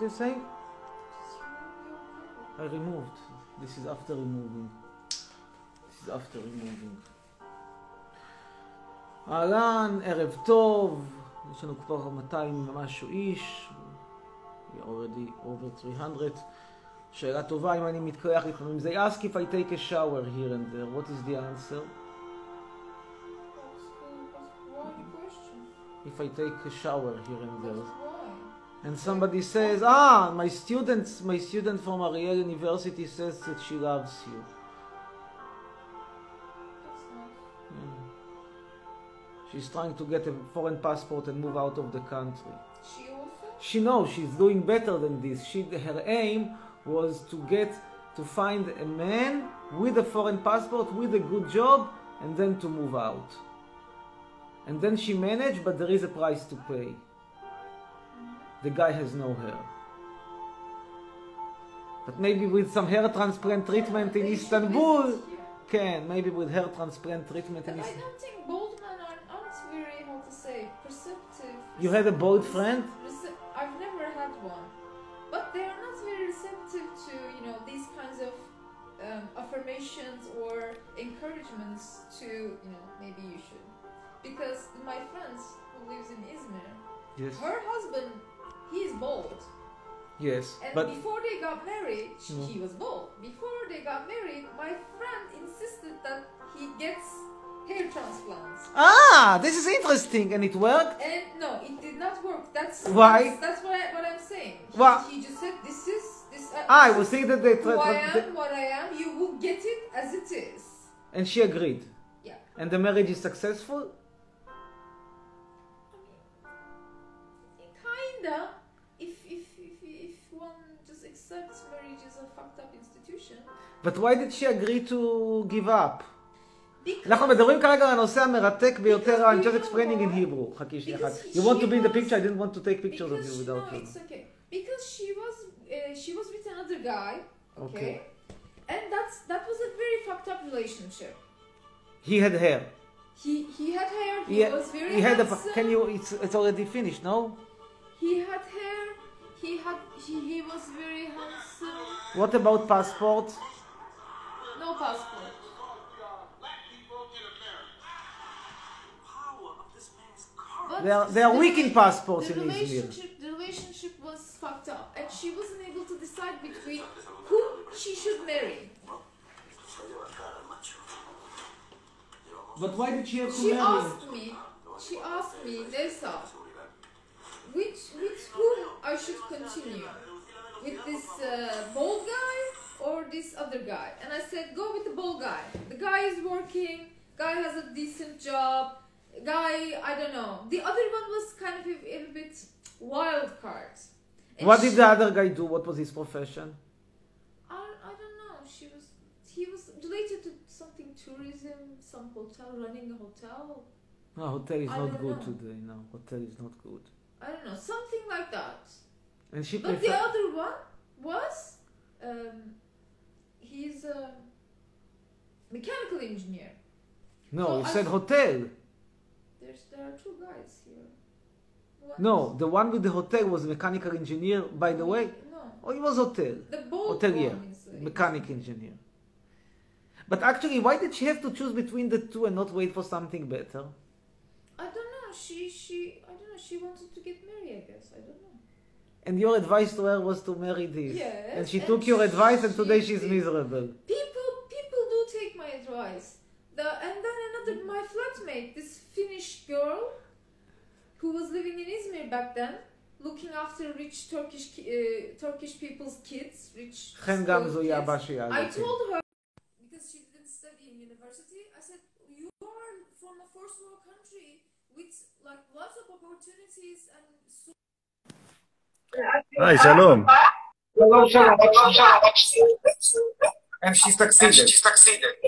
What are you saying? I removed. This is after removing. This is after removing. אהלן, ערב טוב. יש לנו כבר 200 ומשהו איש. We already over 300. שאלה טובה אם אני מתקלח לפעמים. They ask if I take a shower here and there. What is the answer? If I take a shower here and there. And somebody says, ah, my students, my student from Ariel University says that she loves you. Yeah. She's trying to get a foreign passport and move out of the country. She also? She knows she's doing better than this. She, her aim was to get to find a man with a foreign passport, with a good job, and then to move out. And then she managed, but there is a price to pay. The guy has no hair. But maybe with some hair transplant treatment in Istanbul, can maybe with hair transplant treatment in I don't think bald men are, aren't very, how to say, perceptive. You had a bald friend? I've never had one. But they are not very receptive to, you know, these kinds of um, affirmations or encouragements to, you know, maybe you should. Because my friends who lives in Izmir, Yes. her husband, he is bald. Yes. And But before they got married, No. he was bald. Before they got married, my friend insisted that he gets hair transplants. ah, this is interesting, and it worked. And no, it did not work. That's Why? That's, that's what, I, what I'm saying. He, Wha- he just said, "This is this." Uh, Ah, I is thinking that they. who Tra- I tra- am, what I am. You will get it as it is. and she agreed. Yeah. And the marriage is successful. I kinda. But why did she agree to give up? Because אנחנו מדברים כרגע על הנושא המרתק ביותר, I'm just explaining in Hebrew. חכי שנייה אחת. Because You want to she be in the was- picture? I didn't want to take pictures of because you she, without no, you. it's okay. Because she was uh, she was with another guy. Okay. Okay. And that's that was a very fucked up relationship. He had hair. He he had hair. He He, was very he had a. handsome. Can you? It's it's already finished, no? He had hair. He had he, he was very handsome. What about passport? No passport. But They are they are the weak in rela- passports the in Izmir. relationship, the relationship was fucked up, and she wasn't able to decide between who she should marry. But why did she have to She marry? asked me, she asked me, Nessa, which with whom I should continue, with this uh, bald guy or this other guy? And I said, go with the bald guy. The guy is working. Guy has a decent job. Guy, I don't know. The other one was kind of a, a bit wild card. And What did she- the other guy do? What was his profession? I, I don't know. She was he was related to something tourism, some hotel, running a hotel. No, hotel is I not good know. today. No, hotel is not good. I don't know, something like that. And she But the other one was um, he's a mechanical engineer. No, So you said hotel. There's there are two guys here. One No, the one with the hotel was mechanical engineer, by the way. No, Oh, he was hotel. the bold Hotelier. one is uh, Mechanic engineer. But actually, why did she have to choose between the two and not wait for something better? I don't know. She she I don't know. She wanted to get married. I guess I don't know and your advice to her was to marry this. Yes. And she and took your advice, and today she's miserable. People, people do take my advice. The, and then another, my flatmate, this Finnish girl, who was living in Izmir back then, looking after rich Turkish uh, Turkish people's kids, rich. Kids. I told her because she didn't study in university. I said you are from a first world country with like lots of opportunities and. So היי, שלום. Hello, Shalom. And she succeeded.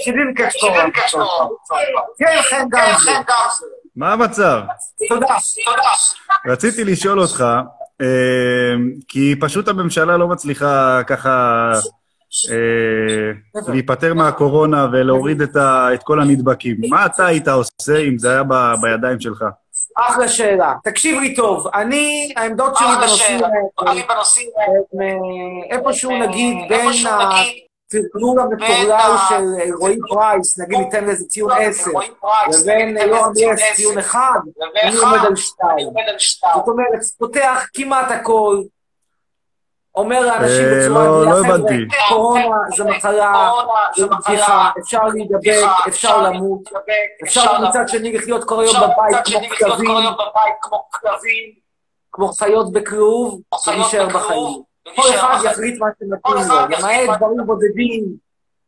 She didn't catch corona. כן, חן גמזו. מה המצב? תודה. רציתי לשאול אותך, אה, כי פשוט הממשלה לא מצליחה ככה אה, להיפטר מהקורונה ולהוריד את כל הנדבקים. מה אתה היית עושה אם זה היה בידיים שלך? אחלה שאלה. תקשיב לי טוב, אני, העמדות שלי בנושאים האלה, אה, איפשהו נגיד בין הטרלול המטורלל של רועי פרייס, נגיד ניתן לזה ציון 10, לבין יורם יס ציון 1, אני עומד על 2. זאת אומרת, פותח כמעט הכל, אומר לאנשים אה, בצורה לא- גלויה, לא חבר'ה, הבנתי. קורונה זה מחלה, זה בדיחה, אפשר להידבק, אפשר למות, אפשר מצד שני לחיות כל היום בבית כמו כלבים, כמו חיות בכלוב, ולהישאר בחיים. כל אחד יחליט מה שמתאים לו, למעט דברים בודדים,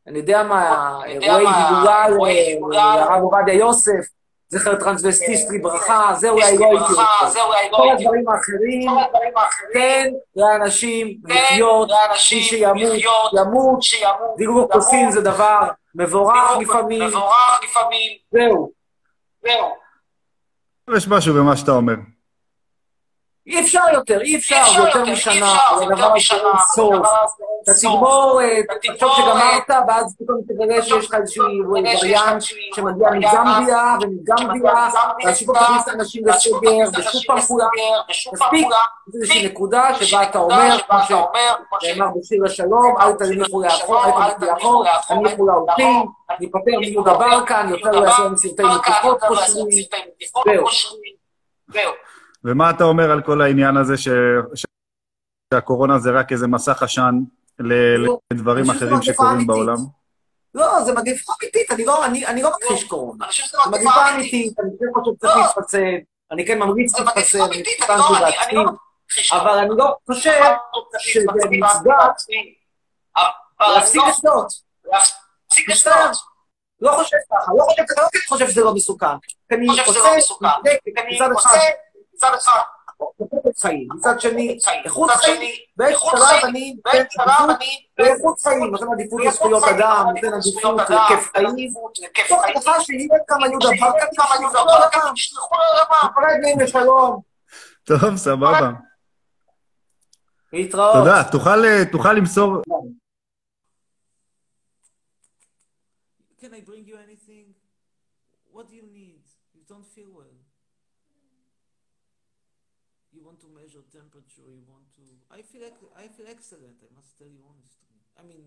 אני יודע מה, אירועי הידולה לרב עובדיה יוסף, זכר טרנסווסטיסט לברכה, זה אולי לא הייתי רוצה. כל הדברים האחרים, תן לאנשים לחיות, מי שימות, ימות, דילוג כוסין זה דבר מבורך לפעמים, מבורך לפעמים, זהו. זהו. יש משהו במה שאתה אומר. אי אפשר יותר, אי אפשר, זה יותר משנה, זה דבר שאין סוף. אתה. תגמור, אה, תחשוב שגמרת, ואז פתאום תגלה שיש לך איזשהו וריאנט שמגיע מזמביה ומגמביה, ואז שוב פעם תכניס אנשים לסגר, ושוב פעם כולם, מספיק, איזושהי נקודה שבה אתה אומר, כמו שנאמר בשיר השלום, אל תניחו לאחור, אל תניחו לאחור, תניחו להולכים, ניפטר מיהודה ברקן, יותר לא יעשו לנו סרטי מקיפות פושרים, זהו. ומה אתה אומר על כל העניין הזה ש... שהקורונה זה רק איזה מסך עשן ל- לא, לדברים אחרים שקורים אמיתית. בעולם? לא, זה מגפה אמיתית, אני לא, אני, אני לא מכחיש קורונה. חושב שזה זה מגפה אמיתית, אני כן חושב שצריך לא. להתפצל, אני כן ממליץ להתפצל, אני אני לא- לא מכחיש אבל אני לא חושב שזה מוצדק להפסיק לשתות. להפסיק. לשתות. לא חושב ככה, לא חושב ככה, לא חושב שזה לא מסוכן. כי אני חושב שזה לא מסוכן. אני עושה מצד אחד איכות חיים, מצד שני, איכות חיים, שלב חיים, אני נותן חיים, נותן עדיפות לזכויות אדם, נותן עדיפות לכיף חיים, תוך הנחה שיהיה כמה יהודה ברקן, כמה יהודה ברקן, תשלחו לעולמם. נפרד מהם לשלום. טוב, סבבה. להתראות. תודה. תוכל, אה, תוכל למסור... Can I bring you anything? What do you need? You don't feel well. You want to measure temperature. You want to. I feel. Ex- I feel excellent. I must tell you honestly. I mean,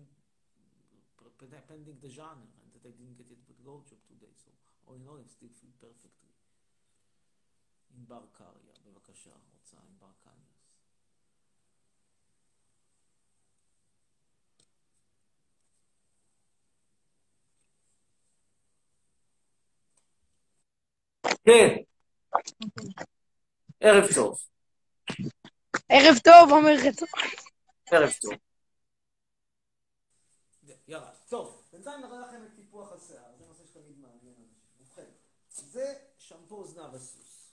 pending the genre, and that I didn't get it with low job today. So all in all, I still feel perfectly. ענבר קריה, בבקשה, רוצה ענבר קניוס. כן. ערב טוב. ערב טוב, עומר חצור. ערב טוב. יאללה, טוב, בינתיים נראה לכם את טיפוח השיער, זה נושא שתמיד מעניין אנשים. ובכן, זה שמפו זנב הסוס.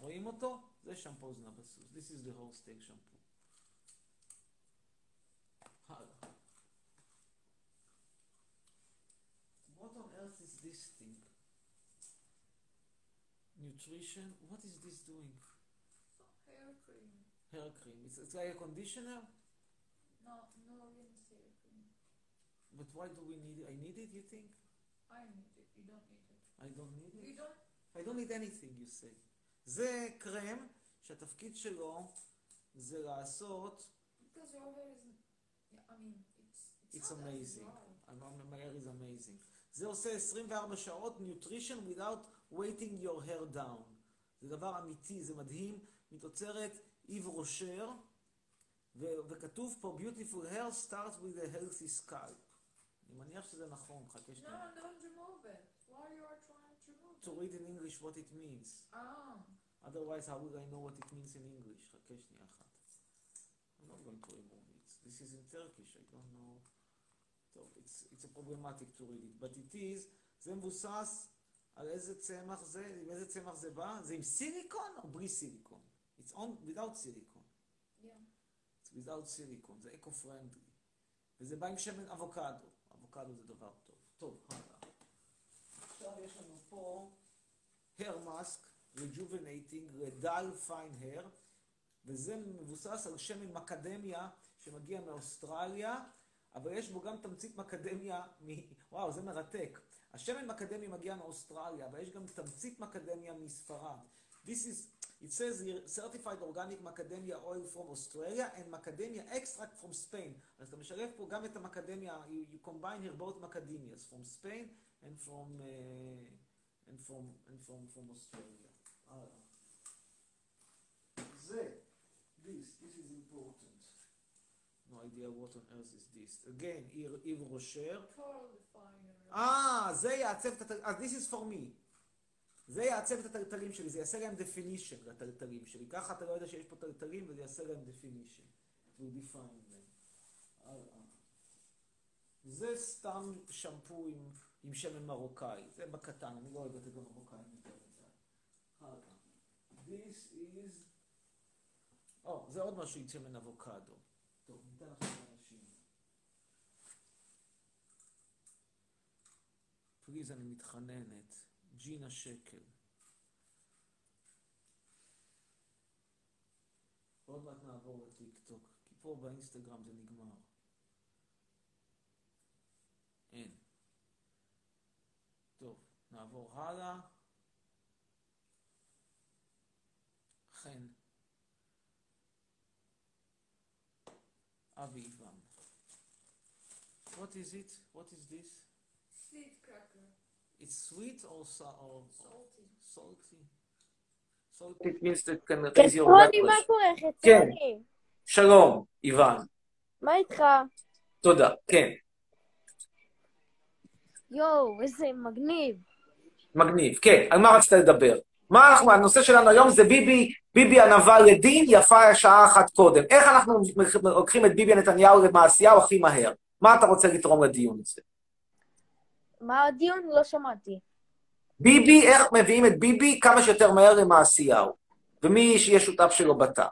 רואים אותו? זה שמפו זנב הסוס. This is the whole steak shampoo. הלאה. What on earth is this thing? Nutrition? What is this doing? Hair cream. It's, it's like a conditioner? No, no rinse hair cream. But why do we need it? I need it, you think? I need it. You don't need it. I don't need it? You don't. I don't need anything, you say. זה קרם שהתפקיד שלו זה לעשות, Because your hair is. I mean, it's. it's as amazing. My hair is amazing. זה עושה 24 שעות nutrition without waiting your hair down. זה דבר אמיתי, זה מדהים, מתוצרת איב רושר, וכתוב פה beautiful hair starts with a healthy scalp. אני מניח שזה נכון, חכה No, שנייה. don't remove it. Why you are trying to remove To it? read in English what it means. Ah. Otherwise, how will I know what it means in English? חכה שנייה אחת. I'm not going to remove it. This is in Turkish, I don't know. טוב, it's, it's a problematic to read it, but it is, זה מבוסס על איזה צמח זה, עם איזה צמח זה בא? זה עם סיליקון או בלי סיליקון? It's on without silicon. Yeah. It's without silicon, זה אקו-פרנדלי. וזה בא עם שמן אבוקדו. אבוקדו זה דבר טוב. טוב, הלאה. עכשיו יש לנו פה hair mask, rejuvenating, redull fine hair, וזה מבוסס על שמן מקדמיה שמגיע מאוסטרליה, אבל יש בו גם תמצית מקדמיה וואו, זה מרתק. השמן מקדמי מגיע מאוסטרליה, אבל יש גם תמצית מקדמיה מספרד. This is, it says here, certified organic macadamia oil from Australia and macadamia extract from Spain. אז אתה משלב פה גם את המקדמיה, you, you combine here both macadamias from Spain and from, uh, and from, and from, from Australia. הלאה. זה, this, this is important. No idea what on earth is this. Again. Pearl refiner. אה, זה יעצב את אז this is for me. זה יעצב את הטלטלים שלי, זה יעשה להם definition לטלטלים שלי. ככה אתה לא יודע שיש פה טלטלים וזה יעשה להם definition. To define them. זה סתם שמפו עם, עם שמן מרוקאי. זה בקטן, אני לא אוהב את המרוקאים יותר מדי. This is... או, זה עוד משהו עם שמן אבוקדו. טוב, ניתן לכם אנשים. פליז, אני מתחננת. ג'ינה שקל. עוד מעט נעבור לטיק טוק, כי פה באינסטגרם זה נגמר. אין. טוב, נעבור הלאה. חן. אבי איבן. What is it? What is this? Sweet cracker. It's sweet or, so- or Salty. salty? Salty. It means that can raise your blood מה. קורה? כן. חצרוני. שלום, איוון. מה איתך? תודה. כן, יואו, איזה מגניב. מגניב. כן, על מה רצית לדבר? מה אנחנו, הנושא שלנו היום זה ביבי, ביבי הנבל לדין, יפה שעה אחת קודם. איך אנחנו לוקחים את ביבי נתניהו למעשיהו הכי מהר? מה אתה רוצה לתרום לדיון הזה? מה הדיון? לא שמעתי. ביבי, איך מביאים את ביבי כמה שיותר מהר למעשיהו? ומי שיהיה שותף שלו בתא?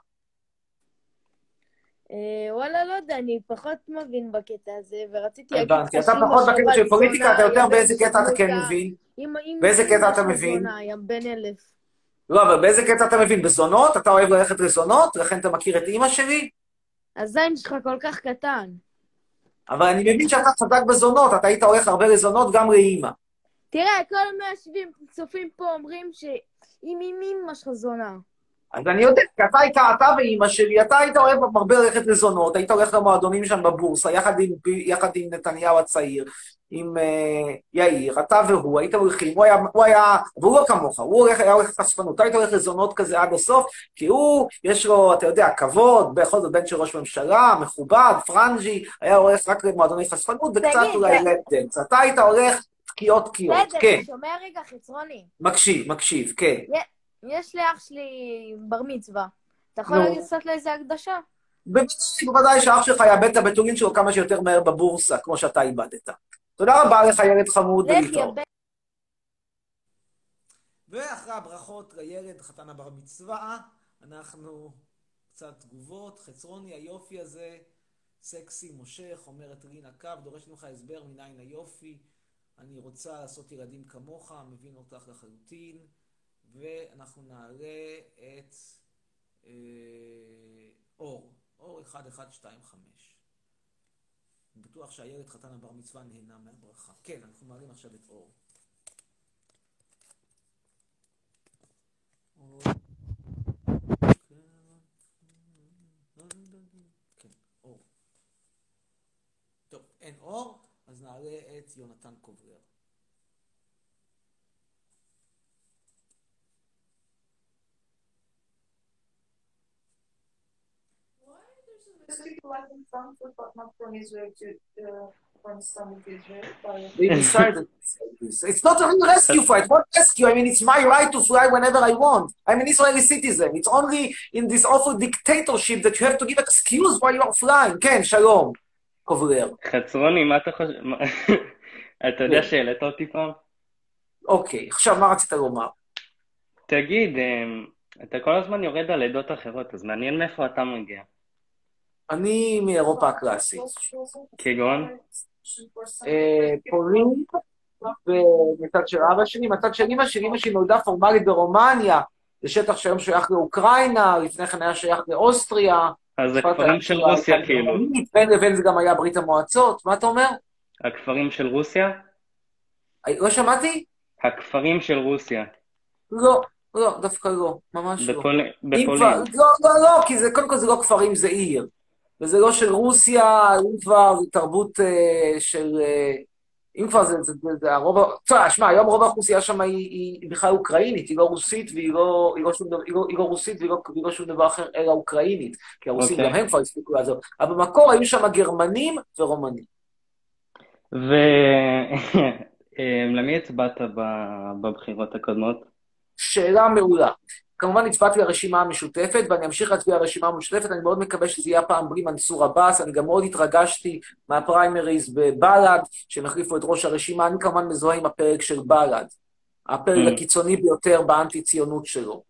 אה, וואלה, לא יודע, אני פחות מבין בקטע הזה, ורציתי להגיד הבנתי. אתה פחות בקטע של פוליטיקה, אתה יותר באיזה קטע אתה כן. מבין? באיזה קטע אתה מבין? בן אלף. לא, אבל באיזה קטע אתה מבין? בזונות? אתה אוהב ללכת לזונות? לכן אתה מכיר את אימא שלי? הזין שלך כל כך קטן. אבל אני מבין שאתה צדק בזונות, אתה היית הולך הרבה לזונות גם לאימא. תראה, כל 170 צופים פה אומרים שאם אם אמא שלך זונה. אז אני יודע, כי אתה היית, אתה ואימא שלי, אתה היית אוהב הרבה ללכת לזונות, היית הולך למועדונים שם בבורסה, יחד עם, יחד עם נתניהו הצעיר, עם uh, יאיר, אתה והוא, הייתם הולכים, הוא היה, הוא היה, והוא לא כמוך, הוא הולך, היה הולך לחשפנות, אתה היית הולך לזונות כזה עד הסוף, כי הוא, יש לו, אתה יודע, כבוד, בכל זאת בן של ראש ממשלה, מכובד, פרנג'י, היה הולך רק למועדוני חשפנות, וקצת אולי לפדנס. אתה היית הולך תקיעות תקיעות, בסדר, כן, שומע רגע, חצרוני. מקשיב, מקשיב, כן. יש לאח שלי בר מצווה. אתה יכול. לעשות לו איזה הקדשה? בוודאי שאח שלך יאבד את הבתולין שלו כמה שיותר מהר בבורסה, כמו שאתה איבדת. תודה רבה לך, ילד חמוד, ולהתראות. ואחרי הברכות לילד חתן הבר מצווה, אנחנו קצת תגובות. חצרוני, היופי הזה, סקסי, מושך, אומרת רינה קו, דורש ממך הסבר מניין היופי. אני רוצה לעשות ילדים כמוך, מבין אותך לחלוטין. ואנחנו נעלה את אה, אור, אור 1125. בטוח שהילד חתן הבר מצווה נהנה מהברכה. כן, אנחנו מעלים עכשיו את אור. כן, אור. טוב, אין אור, אז נעלה את יונתן קוברר. Why there's a There's people like in Frankfurt, but not from Israel, to, uh, from Islamic Israel. By They decided. It's not a rescue flight. What rescue? I mean, it's my right to fly whenever I want. I'm an Israeli citizen. It's only in this awful dictatorship that you have to give excuse why you are flying. כן, שלום, קוברר. חצרוני, מה אתה חושב? אתה יודע שהעלית אותי פעם? אוקיי, עכשיו, מה רצית לומר? תגיד, אמ, אתה כל הזמן יורד על עדות אחרות, אז מעניין מאיפה אתה מגיע. אני מאירופה הקלאסית. כגון? אה, פולין, ומצד של אבא שלי, מצד של אמא שלי, אמא שלי נולדה פורמלית ברומניה, זה שטח שהיום שייך לאוקראינה, לפני כן היה שייך לאוסטריה. אז זה כפרים של רוסיה, כאילו. בין לבין זה גם היה ברית המועצות, מה אתה אומר? הכפרים של רוסיה? לא שמעתי? הכפרים של רוסיה. לא, לא, דווקא לא, ממש לא. בפולין. לא, לא, לא, כי זה, קודם כל זה לא כפרים, זה עיר. וזה לא של רוסיה, אם כבר תרבות אה, של... אה, אם כבר זה, זה, זה, זה הרוב... תשמע, שמע, היום רוב האוכלוסייה שם היא, היא, היא בכלל אוקראינית, היא לא רוסית והיא לא, היא לא, שום, היא לא, היא לא רוסית והיא לא, והיא לא שום דבר אחר, אלא אוקראינית. כי הרוסים אוקיי. גם הם כבר הספיקו לעזוב. אבל במקור היו שם גרמנים ורומנים. ולמי הצבעת ב- בבחירות הקודמות? שאלה מעולה. כמובן הצבעתי לרשימה המשותפת, ואני אמשיך להצביע לרשימה המשותפת, אני מאוד מקווה שזה יהיה הפעם בלי מנסור עבאס, אני גם מאוד התרגשתי מהפריימריז בבל"ד, שהם החליפו את ראש הרשימה, אני כמובן מזוהה עם הפרק של בל"ד, הפרק Mm. הקיצוני ביותר באנטי-ציונות שלו,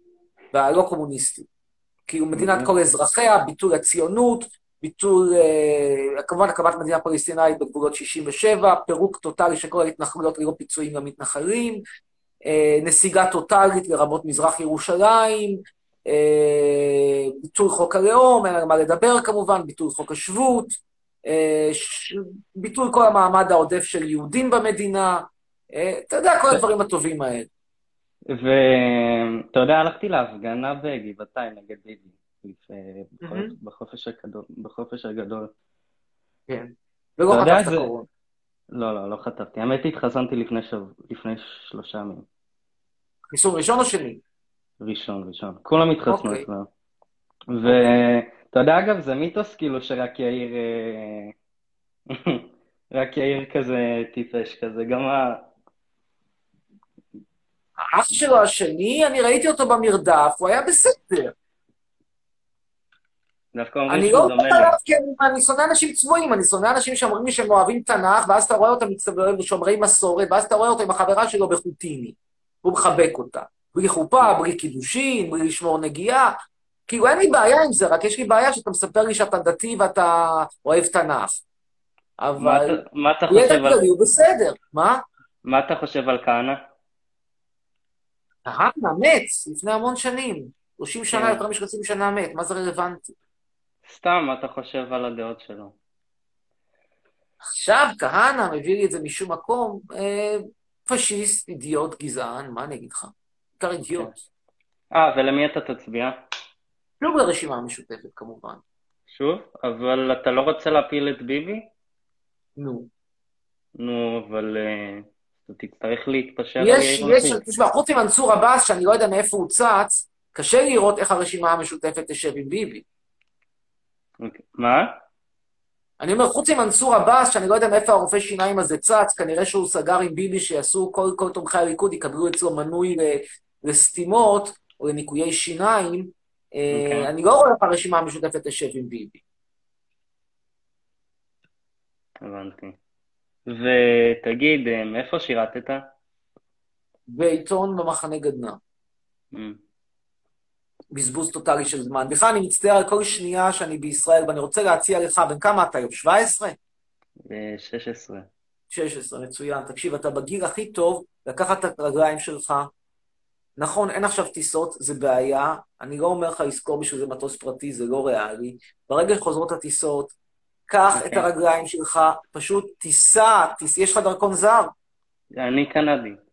והלא קומוניסטי. כאילו מדינת אוקיי. כל אזרחיה, ביטול הציונות, ביטול, אה, כמובן הקמת מדינה פלסטינאית בגבולות 67, פירוק טוטאלי של כל ההתנחלויות ללא פיצויים למתנחלים, נסיגה טוטאלית לרמות מזרח ירושלים, אה, ביטול חוק הלאום, אין על מה לדבר כמובן, ביטול חוק השבות, אה, ביטול כל המעמד העודף של יהודים במדינה, אה, אתה יודע, כל הדברים הטובים האלה. ואתה יודע, הלכתי להפגנה בגבעתיים נגד ביבי. בחופש הגדול. כן. ולא חטפת קורונה. לא, לא, לא חטפתי. האמת, התחסנתי לפני שב- לפני שלושה ימים. חיסון ראשון או שני? ראשון, ראשון. כולם התחסנו אוקיי. אצלנו. ואתה יודע, אגב, זה מיתוס כאילו שרק יאיר... אה, רק יאיר כזה טיפש כזה. גם ה... האח שלו השני, אני ראיתי אותו במרדף, הוא היה בסדר. דווקא אומרים אני שהוא לא מדבר כי אני- אני שונא אנשים צבועים, אני שונא אנשים שאומרים לי שהם אוהבים תנ"ך, ואז אתה רואה אותם מצטברים ושומרי מסורת, ואז אתה רואה אותו עם החברה שלו בחוטיני, והוא מחבק אותה. בלי חופה, בלי קידושין, בלי לשמור נגיעה. כאילו, אין לי בעיה עם זה, רק יש לי בעיה שאתה מספר לי שאתה דתי ואתה אוהב תנ"ך. אבל מה אתה חושב על... כללי הוא בסדר. מה? מה אתה חושב על כהנא? כהנא מת לפני המון שנים. 30 שנה, כן. יותר מ-30 שנה מת, מה זה רלוונטי? סתם, מה אתה חושב על הדעות שלו? עכשיו כהנא מביא לי את זה משום מקום, אה, פשיסט, אידיוט, גזען, מה אני אגיד לך? בעיקר אידיוט. אה, ולמי אתה תצביע? שוב לרשימה המשותפת כמובן. שוב? אבל אתה לא רוצה להפיל את ביבי? נו. נו, אבל אה, אתה תצטרך להתפשר על יש, יש. תשמע, חוץ ממנסור עבאס, שאני לא יודע מאיפה הוא צץ, קשה לראות איך הרשימה המשותפת תשב עם ביבי. אוקיי. מה? אני אומר, חוץ ממנסור עבאס, שאני לא יודע מאיפה הרופא שיניים הזה צץ, כנראה שהוא סגר עם ביבי שיעשו, כל, כל תומכי הליכוד יקבלו אצלו מנוי לסתימות או לניקויי שיניים. אה, אוקיי. אני לא רואה איך הרשימה המשותפת תשב עם ביבי. הבנתי. ותגיד, אה, מאיפה שירתת? בעיתון במחנה גדנ"ע. Mm. בזבוז טוטאלי של זמן. בכלל, אני מצטער על כל שנייה שאני בישראל, ואני רוצה להציע לך, בן כמה אתה היום? 17? אה, 16. 16, מצוין. תקשיב, אתה בגיל הכי טוב לקחת את הרגליים שלך. נכון, אין עכשיו טיסות, זה בעיה. אני לא אומר לך לזכור בשביל זה מטוס פרטי, זה לא ריאלי. ברגע שחוזרות הטיסות, קח את אוקיי. הרגליים שלך, פשוט תיסע, תיס... יש לך דרכון זר? אני קנדי.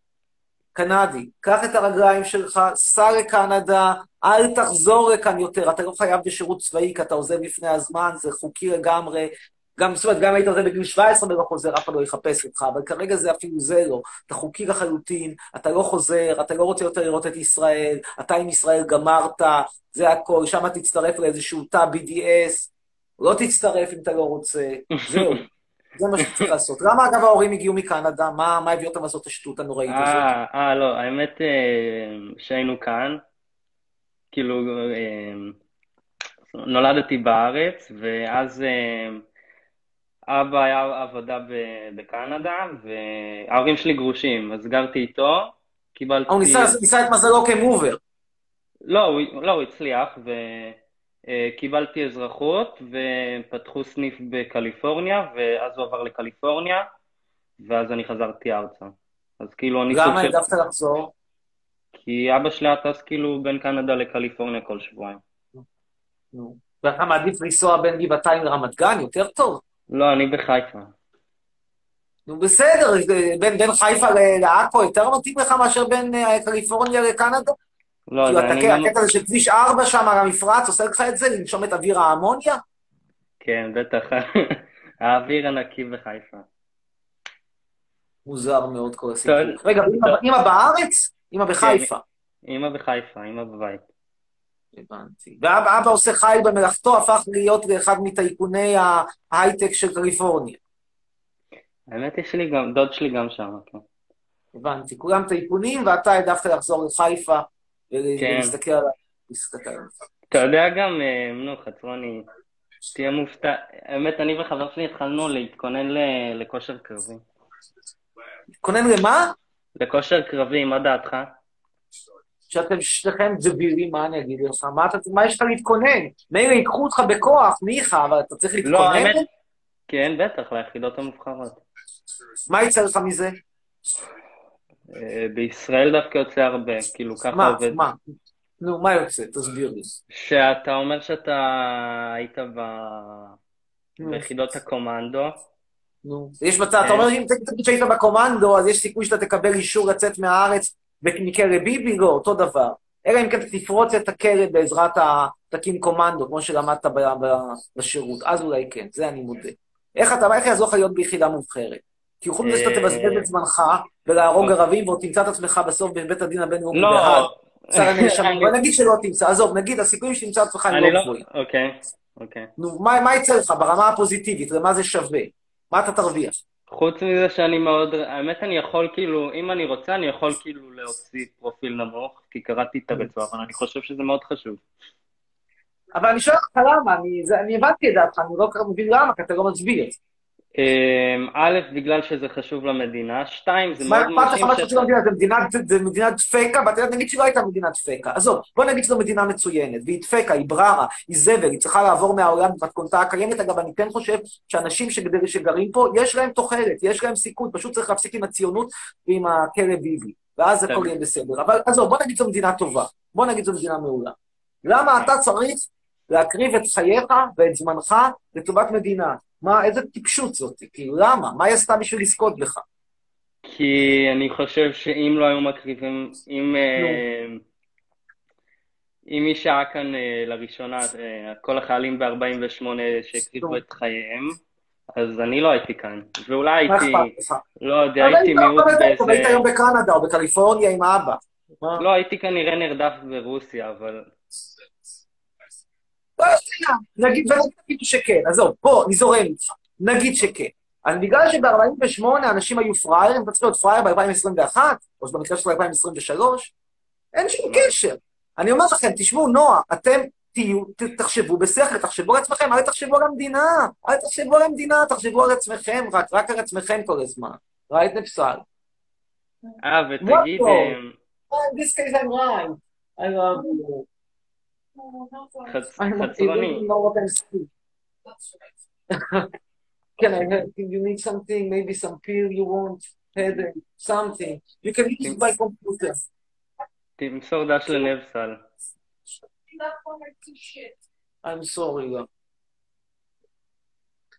קנדי. קח את הרגליים שלך, סע לקנדה, אל תחזור לכאן יותר. אתה לא חייב בשירות צבאי כי אתה עוזב לפני הזמן, זה חוקי לגמרי. גם, זאת אומרת, גם היית עוזב בגיל 17 ולא חוזר, אף אחד לא יחפש אותך, אבל כרגע זה אפילו זה לא. אתה חוקי לחלוטין, אתה לא חוזר, אתה לא רוצה יותר לראות את ישראל, אתה עם ישראל גמרת, זה הכל, שם תצטרף לאיזשהו תא BDS, לא תצטרף אם אתה לא רוצה, זהו. זה מה שצריך לעשות. למה, אגב, ההורים הגיעו מקנדה? מה, מה הביא אותם לעשות את השטות הנוראית הזאת? אה, אה, לא, האמת אה, שהיינו כאן, כאילו, אה, נולדתי בארץ, ואז אה, אבא היה עבודה ב- בקנדה, וההורים שלי גרושים, אז גרתי איתו, קיבלתי... אה, הוא ניסה, את מזלו כמובר. לא, הוא, לא, הוא הצליח, וקיבלתי אזרחות, ופתחו סניף בקליפורניה, ואז הוא עבר לקליפורניה, ואז אני חזרתי ארצה. אז כאילו אני למה. העדפת לחזור? כי אבא שלי היה טס כאילו בין קנדה לקליפורניה כל שבועיים. נו. ואתה מעדיף לנסוע בין גבעתיים לרמת גן? יותר טוב. לא, אני בחיפה. נו בסדר, בין, בין חיפה לעכו יותר מתאים לך מאשר בין אה, קליפורניה לקנדה? לא כאילו, יודע, אתה- אני גם... הקטע הזה של כביש 4 שם על המפרץ עושה לך את זה, לנשום את אוויר האמוניה? כן, בטח. האוויר הנקי בחיפה. מוזר מאוד כל הסיפור. רגע. אמא בארץ? אמא בחיפה. אמא בחיפה, אמא בבית. הבנתי. ואבא אבא עושה חי במלאכתו, הפך להיות לאחד מטייקוני ההייטק של קליפורניה. האמת יש לי גם, דוד שלי גם שם, כן. הבנתי. כולם טייקונים, ואתה העדפת לחזור לחיפה כן. ולהסתכל על ה... להסתכל על זה. אתה יודע גם, אה, נו, חצרוני, תהיה מופתע. האמת, אני וחבר שלי התחלנו להתכונן לכושר קרבי. להתכונן למה? לכושר קרבי, מה דעתך? שאתם שניכם דבילים, מה אני אגיד לך? מה, אתה, מה יש לך להתכונן? מילא ייקחו אותך בכוח, ניחא, אבל אתה צריך להתכונן? לא, האמת, כן, בטח, ליחידות המובחרות. מה יצא לך מזה? אה, בישראל דווקא יוצא הרבה, כאילו ככה מה, עובד. מה? נו, מה יוצא? תסביר לי. שאתה אומר שאתה היית ב... ביחידות הקומנדו, נו. יש מצב, אתה אומר, אם תגיד שהיית בקומנדו, אז יש סיכוי שאתה תקבל אישור לצאת מהארץ מכלא ביבי? לא, אותו דבר. אלא אם כן תפרוץ את הכלא בעזרת ה... תקים קומנדו, כמו שלמדת בשירות. אז אולי כן, זה אני מודה. איך אתה, איך יעזור לך להיות ביחידה מובחרת? כי חוץ מזה שאתה אה, תבזבז את זמנך ולהרוג ערבים ועוד תמצא את עצמך בסוף בבית הדין הבינלאומי בהאג. לא, שר הנאשמים. בוא נגיד שלא תמצא, עזוב, נגיד, הסיכויים שתמצא את עצמך הם לא לא, גבוהים. אוקיי, אוקיי. נו, מה מה יצא לך ברמה הפוזיטיבית? למה זה שווה? מה אתה תרוויח? חוץ מזה שאני מאוד, האמת אני יכול כאילו, אם אני רוצה, אני יכול כאילו להוציא פרופיל נמוך, כי קראתי את הרצועה, אבל אני חושב שזה מאוד חשוב. אבל אני שואל אותך למה, אני, זה, אני הבנתי את דעתך, אני לא כל כך מבין למה, כי אתה לא מסביר. אמ, א', בגלל שזה חשוב למדינה, שתיים, זה מה מאוד אכפת לך מרשים מה. שחשוב למדינה? זה מדינת- מדינת דפקה, ואתה יודע, נגיד שלא הייתה מדינת דפקה. עזוב, בוא נגיד שזו מדינה מצוינת, והיא דפקה, היא בררה, היא זבל, היא צריכה לעבור מהעולם במתכונתה הקיימת. אגב, אני כן חושב שאנשים שגרים פה, יש להם תוחלת, יש להם סיכוי, פשוט צריך להפסיק עם הציונות ועם הכלא ביבי, ואז הכל. יהיה בסדר. אבל עזוב, בוא נגיד זו מדינה טובה, בוא נגיד זו מדינה מעולה. למה אתה צריך להקריב את חייך ואת זמנך לטובת מדינה? מה, איזה טיפשות זאת? כאילו, למה? מה היא עשתה בשביל לזכות בך? כי אני חושב שאם לא היו מקריבים, אם, אה, אם מי שהיה כאן אה, לראשונה, אה, כל החיילים ב-48 שהקריבו. את חייהם, אז אני לא הייתי כאן. ואולי מה הייתי? לא יודע, הייתי היית מיעוט אבל היית באיזה... היום בקנדה או בקליפורניה עם האבא. מה? לא, הייתי כנראה נרדף ברוסיה, אבל... לא יודע, נגיד, ונגיד אפילו שכן, עזוב, בוא, אני זורם איתך, נגיד שכן. אז בגלל שב-48 אנשים היו פראיירים, אתה צריך להיות פראייר ב-2021, או במקרה של 2023, אין שום קשר. אני אומר לכם, תשמעו, נועה, אתם תהיו, תחשבו בשכל, תחשבו על עצמכם, אל תחשבו על המדינה, אל תחשבו על המדינה, תחשבו על עצמכם, רק, רק על עצמכם כל הזמן. ראית נפסל. אה, ותגיד... What אה, In this case I'm right. I love you. חצ- I'm not חצרוני, even know what I'm saying. Can I help you? You need something, maybe some pill you want, headache, something. You can use it by computer. תמסור דש לנבסל. I'm sorry. love.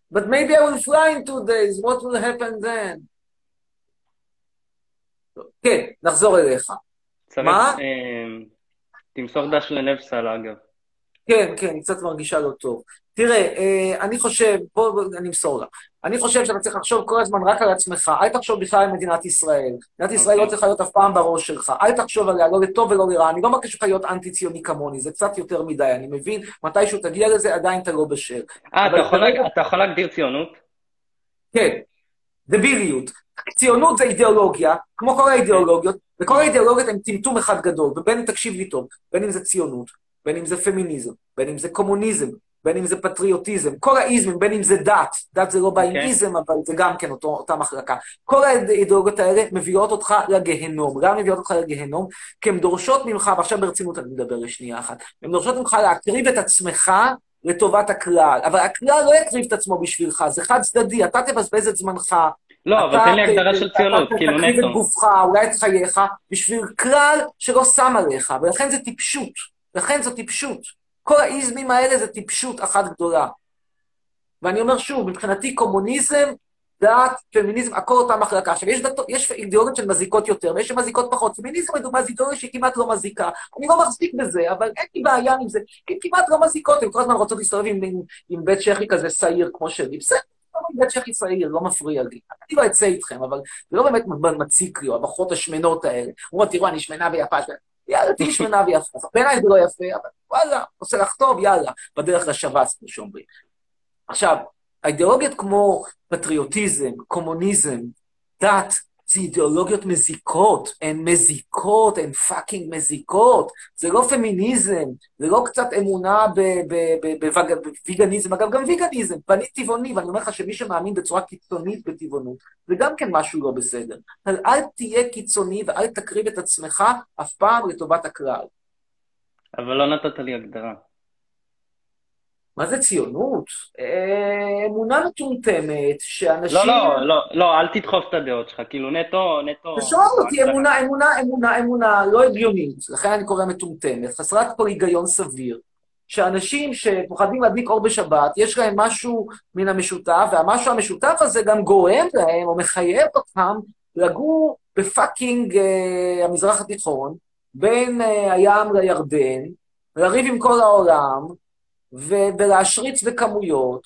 But maybe I will fly in two days. What will happen then? כן, נחזור אליך. צריך, מה? תמסור דש לנבסל, אגב. כן, כן, קצת מרגישה לא טוב. תראה, אה, אני חושב, בוא, אני אמסור לה. אני חושב שאתה צריך לחשוב כל הזמן רק על עצמך, אל תחשוב בכלל על מדינת ישראל. מדינת ישראל אוקיי. לא צריכה להיות אף פעם בראש שלך, אל תחשוב עליה, לא לטוב ולא לרע. אני לא מבקש ממך להיות אנטי-ציוני כמוני, זה קצת יותר מדי, אני מבין, מתישהו תגיע לזה, עדיין אתה לא בשל. אה, אתה כרגע- אתה יכול להגדיר ציונות? כן, דביליות. ציונות זה אידיאולוגיה, כמו כל האידיאולוגיות, וכל האידיאולוגיות הן טמטום אחד גדול, ובין אם תקשיב לי טוב, בין אם זה ציונות, בין אם זה פמיניזם, בין אם זה קומוניזם, בין אם זה פטריוטיזם, כל האיזמים, בין אם זה דת, דת זה לא אוקיי. איזם, אבל זה גם כן אותו, אותה מחלקה. כל האידיאולוגיות האלה מביאות אותך לגיהנום. למה מביאות אותך לגיהנום? כי הן דורשות ממך, ועכשיו ברצינות אני מדבר לשנייה אחת, הן דורשות ממך להקריב את עצמך לטובת הכלל, אבל הכלל לא יקריב את עצמו בשבילך, זה חד צדדי, אתה תבזבז את זמנך, לא, אבל אתה תן לי הגדרה של ציונות, אתה כאילו תקריב את נטו. גופך, אולי את חייך, בשביל כלל שלא שם עליך, ולכן זה טיפשות. לכן זו טיפשות. כל האיזמים האלה זה טיפשות אחת גדולה. ואני אומר שוב, מבחינתי קומוניזם דת, פמיניזם, הכל אותה מחלקה. עכשיו, יש, דת, יש אידיאולוגיות של מזיקות יותר, ויש שמזיקות פחות. פמיניזם, לדוגמה, זו אידיאולוגיה שהיא כמעט לא מזיקה. אני לא מחזיק בזה, אבל אין לי בעיה עם זה. כי הן כמעט לא מזיקות, הן כל הזמן רוצות להסתובב עם, עם, עם בית צ'כי כזה שעיר כמו שלי. בסדר, בית צ'כי שעיר, לא מפריע לי. אני לא אצא איתכם, אבל זה לא באמת מציק לי, הבחורות השמנות האלה. הוא אומר, תראו, אני שמנה ויפה. יאללה, תהיי שמנה ויפה. בעיניי זה לא יפה, אבל וואלה, עושה לך טוב, יאללה, בדרך לשב"ס, כמו שאומרים. עכשיו, האידיאולוגיות כמו פטריוטיזם, קומוניזם, דת, זה אידיאולוגיות מזיקות, הן מזיקות, הן fucking מזיקות. זה לא פמיניזם, זה לא קצת אמונה ב veganism, אגב, גם veganism, ואני טבעוני, ואני אומר לך שמי שמאמין בצורה קיצונית בטבעונות, זה גם כן משהו לא בסדר. אבל אל תהיה קיצוני ואל תקריב את עצמך אף פעם לטובת הכלל. אבל לא נתת לי הגדרה. מה זה ציונות? אה, אמונה מטומטמת, שאנשים... לא, לא, לא, לא, אל תדחוף את הדעות שלך, כאילו נטו, נטו... ושואל אותי, אמונה, אמונה, אמונה, אמונה לא הגיונית, לכן אני קורא מטומטמת, חסרת פה היגיון סביר, שאנשים שפוחדים להדליק אור בשבת, יש להם משהו מן המשותף, והמשהו המשותף הזה גם גורם להם, או מחייב אותם, לגור בפאקינג אה, המזרח התיכון, בין אה, הים לירדן, לריב עם כל העולם, ולהשריץ בכמויות,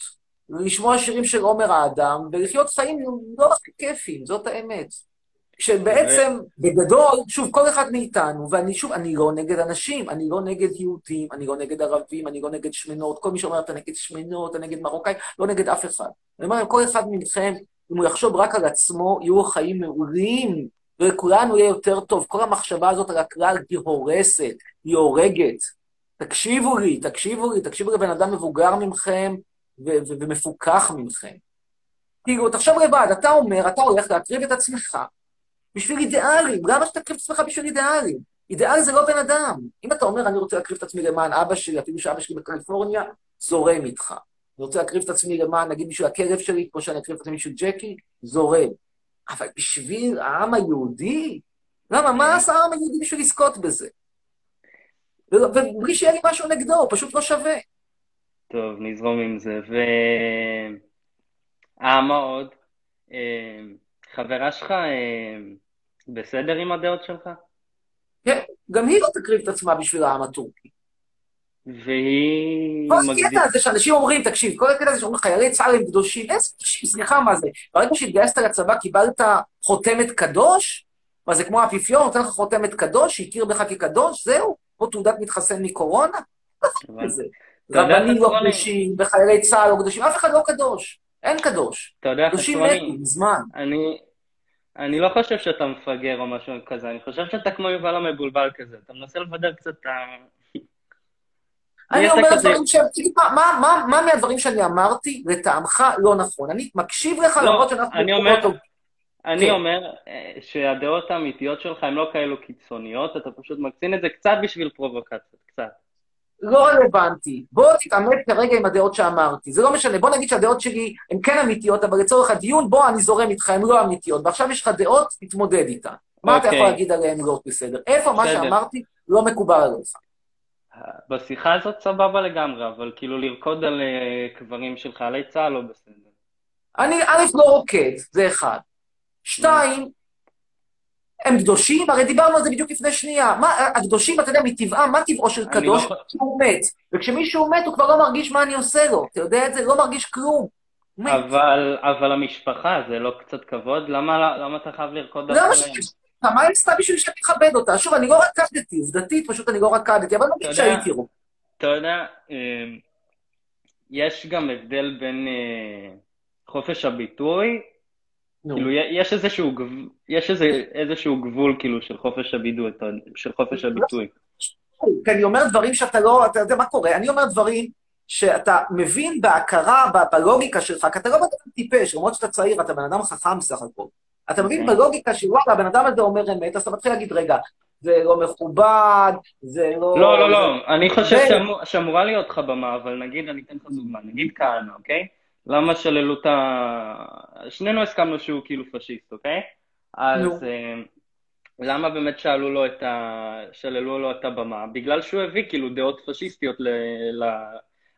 ולשמוע שירים של עומר האדם, ולחיות חיים לא הכי כיפים, זאת האמת. שבעצם, בגדול, שוב, כל אחד מאיתנו, ואני שוב, אני לא נגד אנשים, אני לא נגד יהודים, אני לא נגד ערבים, אני לא נגד שמנות, כל מי שאומר, אתה נגד שמנות, אתה נגד מרוקאים, לא נגד אף אחד. אני אומר, כל אחד מכם, אם הוא יחשוב רק על עצמו, יהיו חיים מעולים, ולכולנו יהיה יותר טוב. כל המחשבה הזאת על הכלל היא הורסת, היא הורגת. תקשיבו לי, תקשיבו לי, תקשיבו לבן אדם מבוגר ממכם ו- ו- ומפוכח ממכם. כאילו, תחשוב לבד, אתה אומר, אתה הולך להקריב את עצמך בשביל אידיאלים. למה שתקריב את עצמך בשביל אידיאלים? אידיאל זה לא בן אדם. אם אתה אומר, אני רוצה להקריב את עצמי למען אבא שלי, אפילו שאבא שלי בקליפורניה, זורם איתך. אני רוצה להקריב את עצמי למען, נגיד, בשביל הכלב שלי, כמו שאני אקריב את עצמי בשביל ג'קי, זורם. אבל בשביל העם היהודי? למה? מה עשה העם היהודי בשביל לזכות בזה? ובלי שיהיה לי משהו נגדו, הוא פשוט לא שווה. טוב, נזרום עם זה. ו... אה, מה עוד? אה, חברה שלך אה, בסדר עם הדעות שלך? כן, גם היא לא תקריב את עצמה בשביל העם הטורקי. והיא... כל הקטע הזה שאנשים אומרים, תקשיב, כל הקטע הזה שאומרים חיילי צה"ל הם קדושים, איזה קדושים, סליחה, מה זה? ברגע שהתגייסת לצבא קיבלת חותמת קדוש? מה זה כמו האפיפיור, נותן לך חותמת קדוש, שהכיר בך כקדוש, זהו? או תעודת מתחסן מקורונה? רבנים לא קדושים, וחיילי צה"ל לא קדושים, אף אחד לא קדוש. אין קדוש. אתה יודע, קדושים מתו, מזמן. אני... אני לא חושב שאתה מפגר או משהו כזה, אני חושב שאתה כמו יובל המבולבל כזה, אתה מנסה לבדר קצת את ה... אני אומר דברים שהם, מה, מה, מה מהדברים שאני אמרתי לטעמך לא נכון? אני מקשיב לך לא, למרות שאנחנו... אני אומר, אותו... אני כן. אומר אה, שהדעות האמיתיות שלך הן לא כאלו קיצוניות, אתה פשוט מקצין את זה קצת בשביל פרובוקציות, קצת. לא רלוונטי. בוא תתעמת כרגע עם הדעות שאמרתי. זה לא משנה, בוא נגיד שהדעות שלי הן כן אמיתיות, אבל לצורך הדיון, בוא, אני זורם איתך, הן לא אמיתיות. ועכשיו יש לך דעות, תתמודד איתן. מה אתה אוקיי. יכול להגיד עליהן לא בסדר? איפה מה בסדר. שאמרתי לא מקובל עליך? בשיחה הזאת סבבה לגמרי, אבל כאילו לרקוד על אה, קברים של חיילי צה"ל לא בסדר. אני, א', לא רוקד, זה אחד. שתיים, הם קדושים? הרי דיברנו על זה בדיוק לפני שנייה. מה, הקדושים, אתה יודע, מטבעם, מה טבעו של אני קדוש? לא- שהוא מת. וכשמישהו מת, הוא כבר לא מרגיש מה אני עושה לו. אתה יודע את זה? לא מרגיש כלום. הוא. אבל, אבל המשפחה, זה לא קצת כבוד? למה, למה אתה חייב לרקוד למה? ש... מה היא עשתה בשביל שאני אכבד אותה? שוב, אני לא רקדתי, עובדתית, פשוט אני לא רקדתי, אבל לא אתה יודע- שהייתי רוקד. אתה יודע, אה, יש גם הבדל בין אה, חופש הביטוי, נו. כאילו יש איזשהו, יש איזה, איזשהו גבול כאילו של חופש אתה- של חופש הביטוי. כי אני אומר דברים שאתה לא, אתה יודע מה קורה, אני אומר דברים שאתה מבין בהכרה, ב- בלוגיקה שלך, כי אתה לא בן אדם טיפש, למרות שאתה צעיר, אתה בן אדם חכם סך הכל. אתה מבין אוקיי. בלוגיקה שוואלה, הבן אדם הזה אומר אמת, אז אתה מתחיל להגיד, רגע, זה לא מכובד, זה לא... לא, לא, לא, אני חושב שאמורה להיות לך במה, אבל נגיד, אני אתן לך דוגמה, נגיד כהנא, אוקיי? למה שללו את ה... שנינו הסכמנו שהוא כאילו פשיסט, אוקיי? אז אה, למה באמת שאלו לו את ה... שללו לו את הבמה? בגלל שהוא הביא כאילו דעות פשיסטיות ל... ל...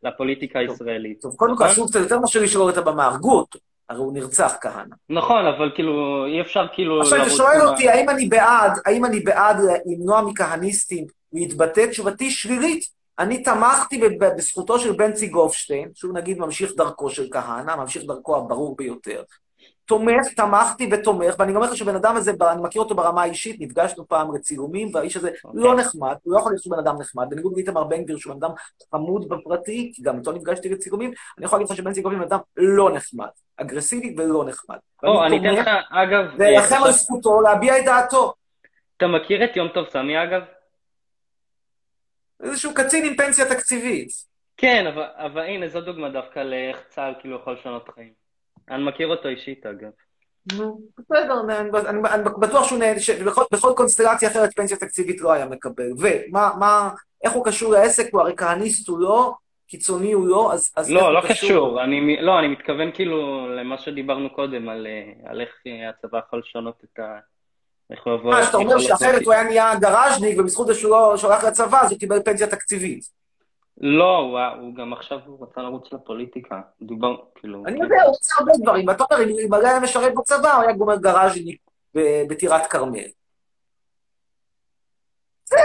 לפוליטיקה הישראלית. טוב, קודם כל, נכון? עשו קצת יותר מאשר לשלול את הבמה, הרגו אותו. הרי הוא נרצח, כהנא. נכון, אבל כאילו, אי אפשר כאילו... עכשיו, אתה שואל עם ה- אותי, האם אני בעד, האם אני בעד למנוע מכהניסטים להתבטא? תשובתי שלילית. אני תמכתי בזכותו של בנצי גופשטיין, שהוא נגיד ממשיך דרכו של כהנא, ממשיך דרכו הברור ביותר. תומך, תמכתי ותומך, ואני גם אומר לך שבן אדם הזה, אני מכיר אותו ברמה האישית, נפגשנו פעם לצילומים, והאיש הזה לא נחמד, הוא לא יכול להיות שהוא בן אדם נחמד, בניגוד לאיתמר בן גביר, שהוא בן אדם חמוד בפרטי, כי גם איתו נפגשתי לצילומים, אני יכול להגיד לך שבנצי גופשטיין בן אדם לא נחמד, אגרסיבי ולא נחמד. או, ואני אני אתן לך, תומך, אגב... ואלחם אה, על זכותו להביע את דעתו. אתה מכיר את יום טוב סמי, אגב? איזשהו קצין עם פנסיה תקציבית. כן, אבל, אבל הנה, זו דוגמה דווקא לאיך צה"ל כאילו יכול לשנות חיים. אני מכיר אותו אישית, אגב. בסדר, אני, בטוח שהוא נהנה, שבכל בכל קונסטלציה אחרת פנסיה תקציבית לא היה מקבל. ומה, מה, איך הוא קשור לעסק? הוא הרי כהניסט הוא לא, קיצוני הוא לא, אז, אז איך לא, הוא לא קשור. אני, לא, אני מתכוון כאילו למה שדיברנו קודם, על, אה, על איך הצבא יכול לשנות את ה... איך הוא יבוא... מה, שאתה אומר שאחרת הוא היה נהיה גראז'ניק, ובזכות זה שהוא לא שולח לצבא, אז הוא קיבל פנסיה תקציבית. לא, הוא, הוא גם עכשיו הוא רצה לרוץ לפוליטיקה. דיבר, כאילו... אני כן. יודע, הוא עושה הרבה דברים, ואתה אומר, אם אם היה משרת בצבא, הוא היה גומר גראז'ניק בטירת כרמל. זה.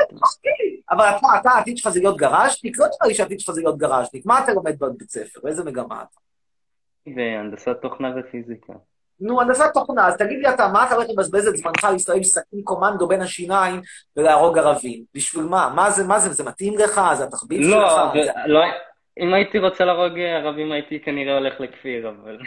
אבל אתה, אתה, העתיד שלך זה להיות גראז'ניק? לא נראה לי שהעתיד שלך זה להיות גראז'ניק. מה אתה לומד בבית ספר? באיזה מגמה אתה? והנדסת תוכנה ופיזיקה. נו, הנדסת תוכנה, אז תגיד לי אתה, מה אתה הולך לבזבז את זמנך להסתובב עם סכין קומנדו בין השיניים ולהרוג ערבים? בשביל מה? מה זה, מה זה, זה מתאים לך? זה התחביב שלך? לא, ו- לא, אם הייתי רוצה להרוג ערבים הייתי כנראה הולך לכפיר, אבל...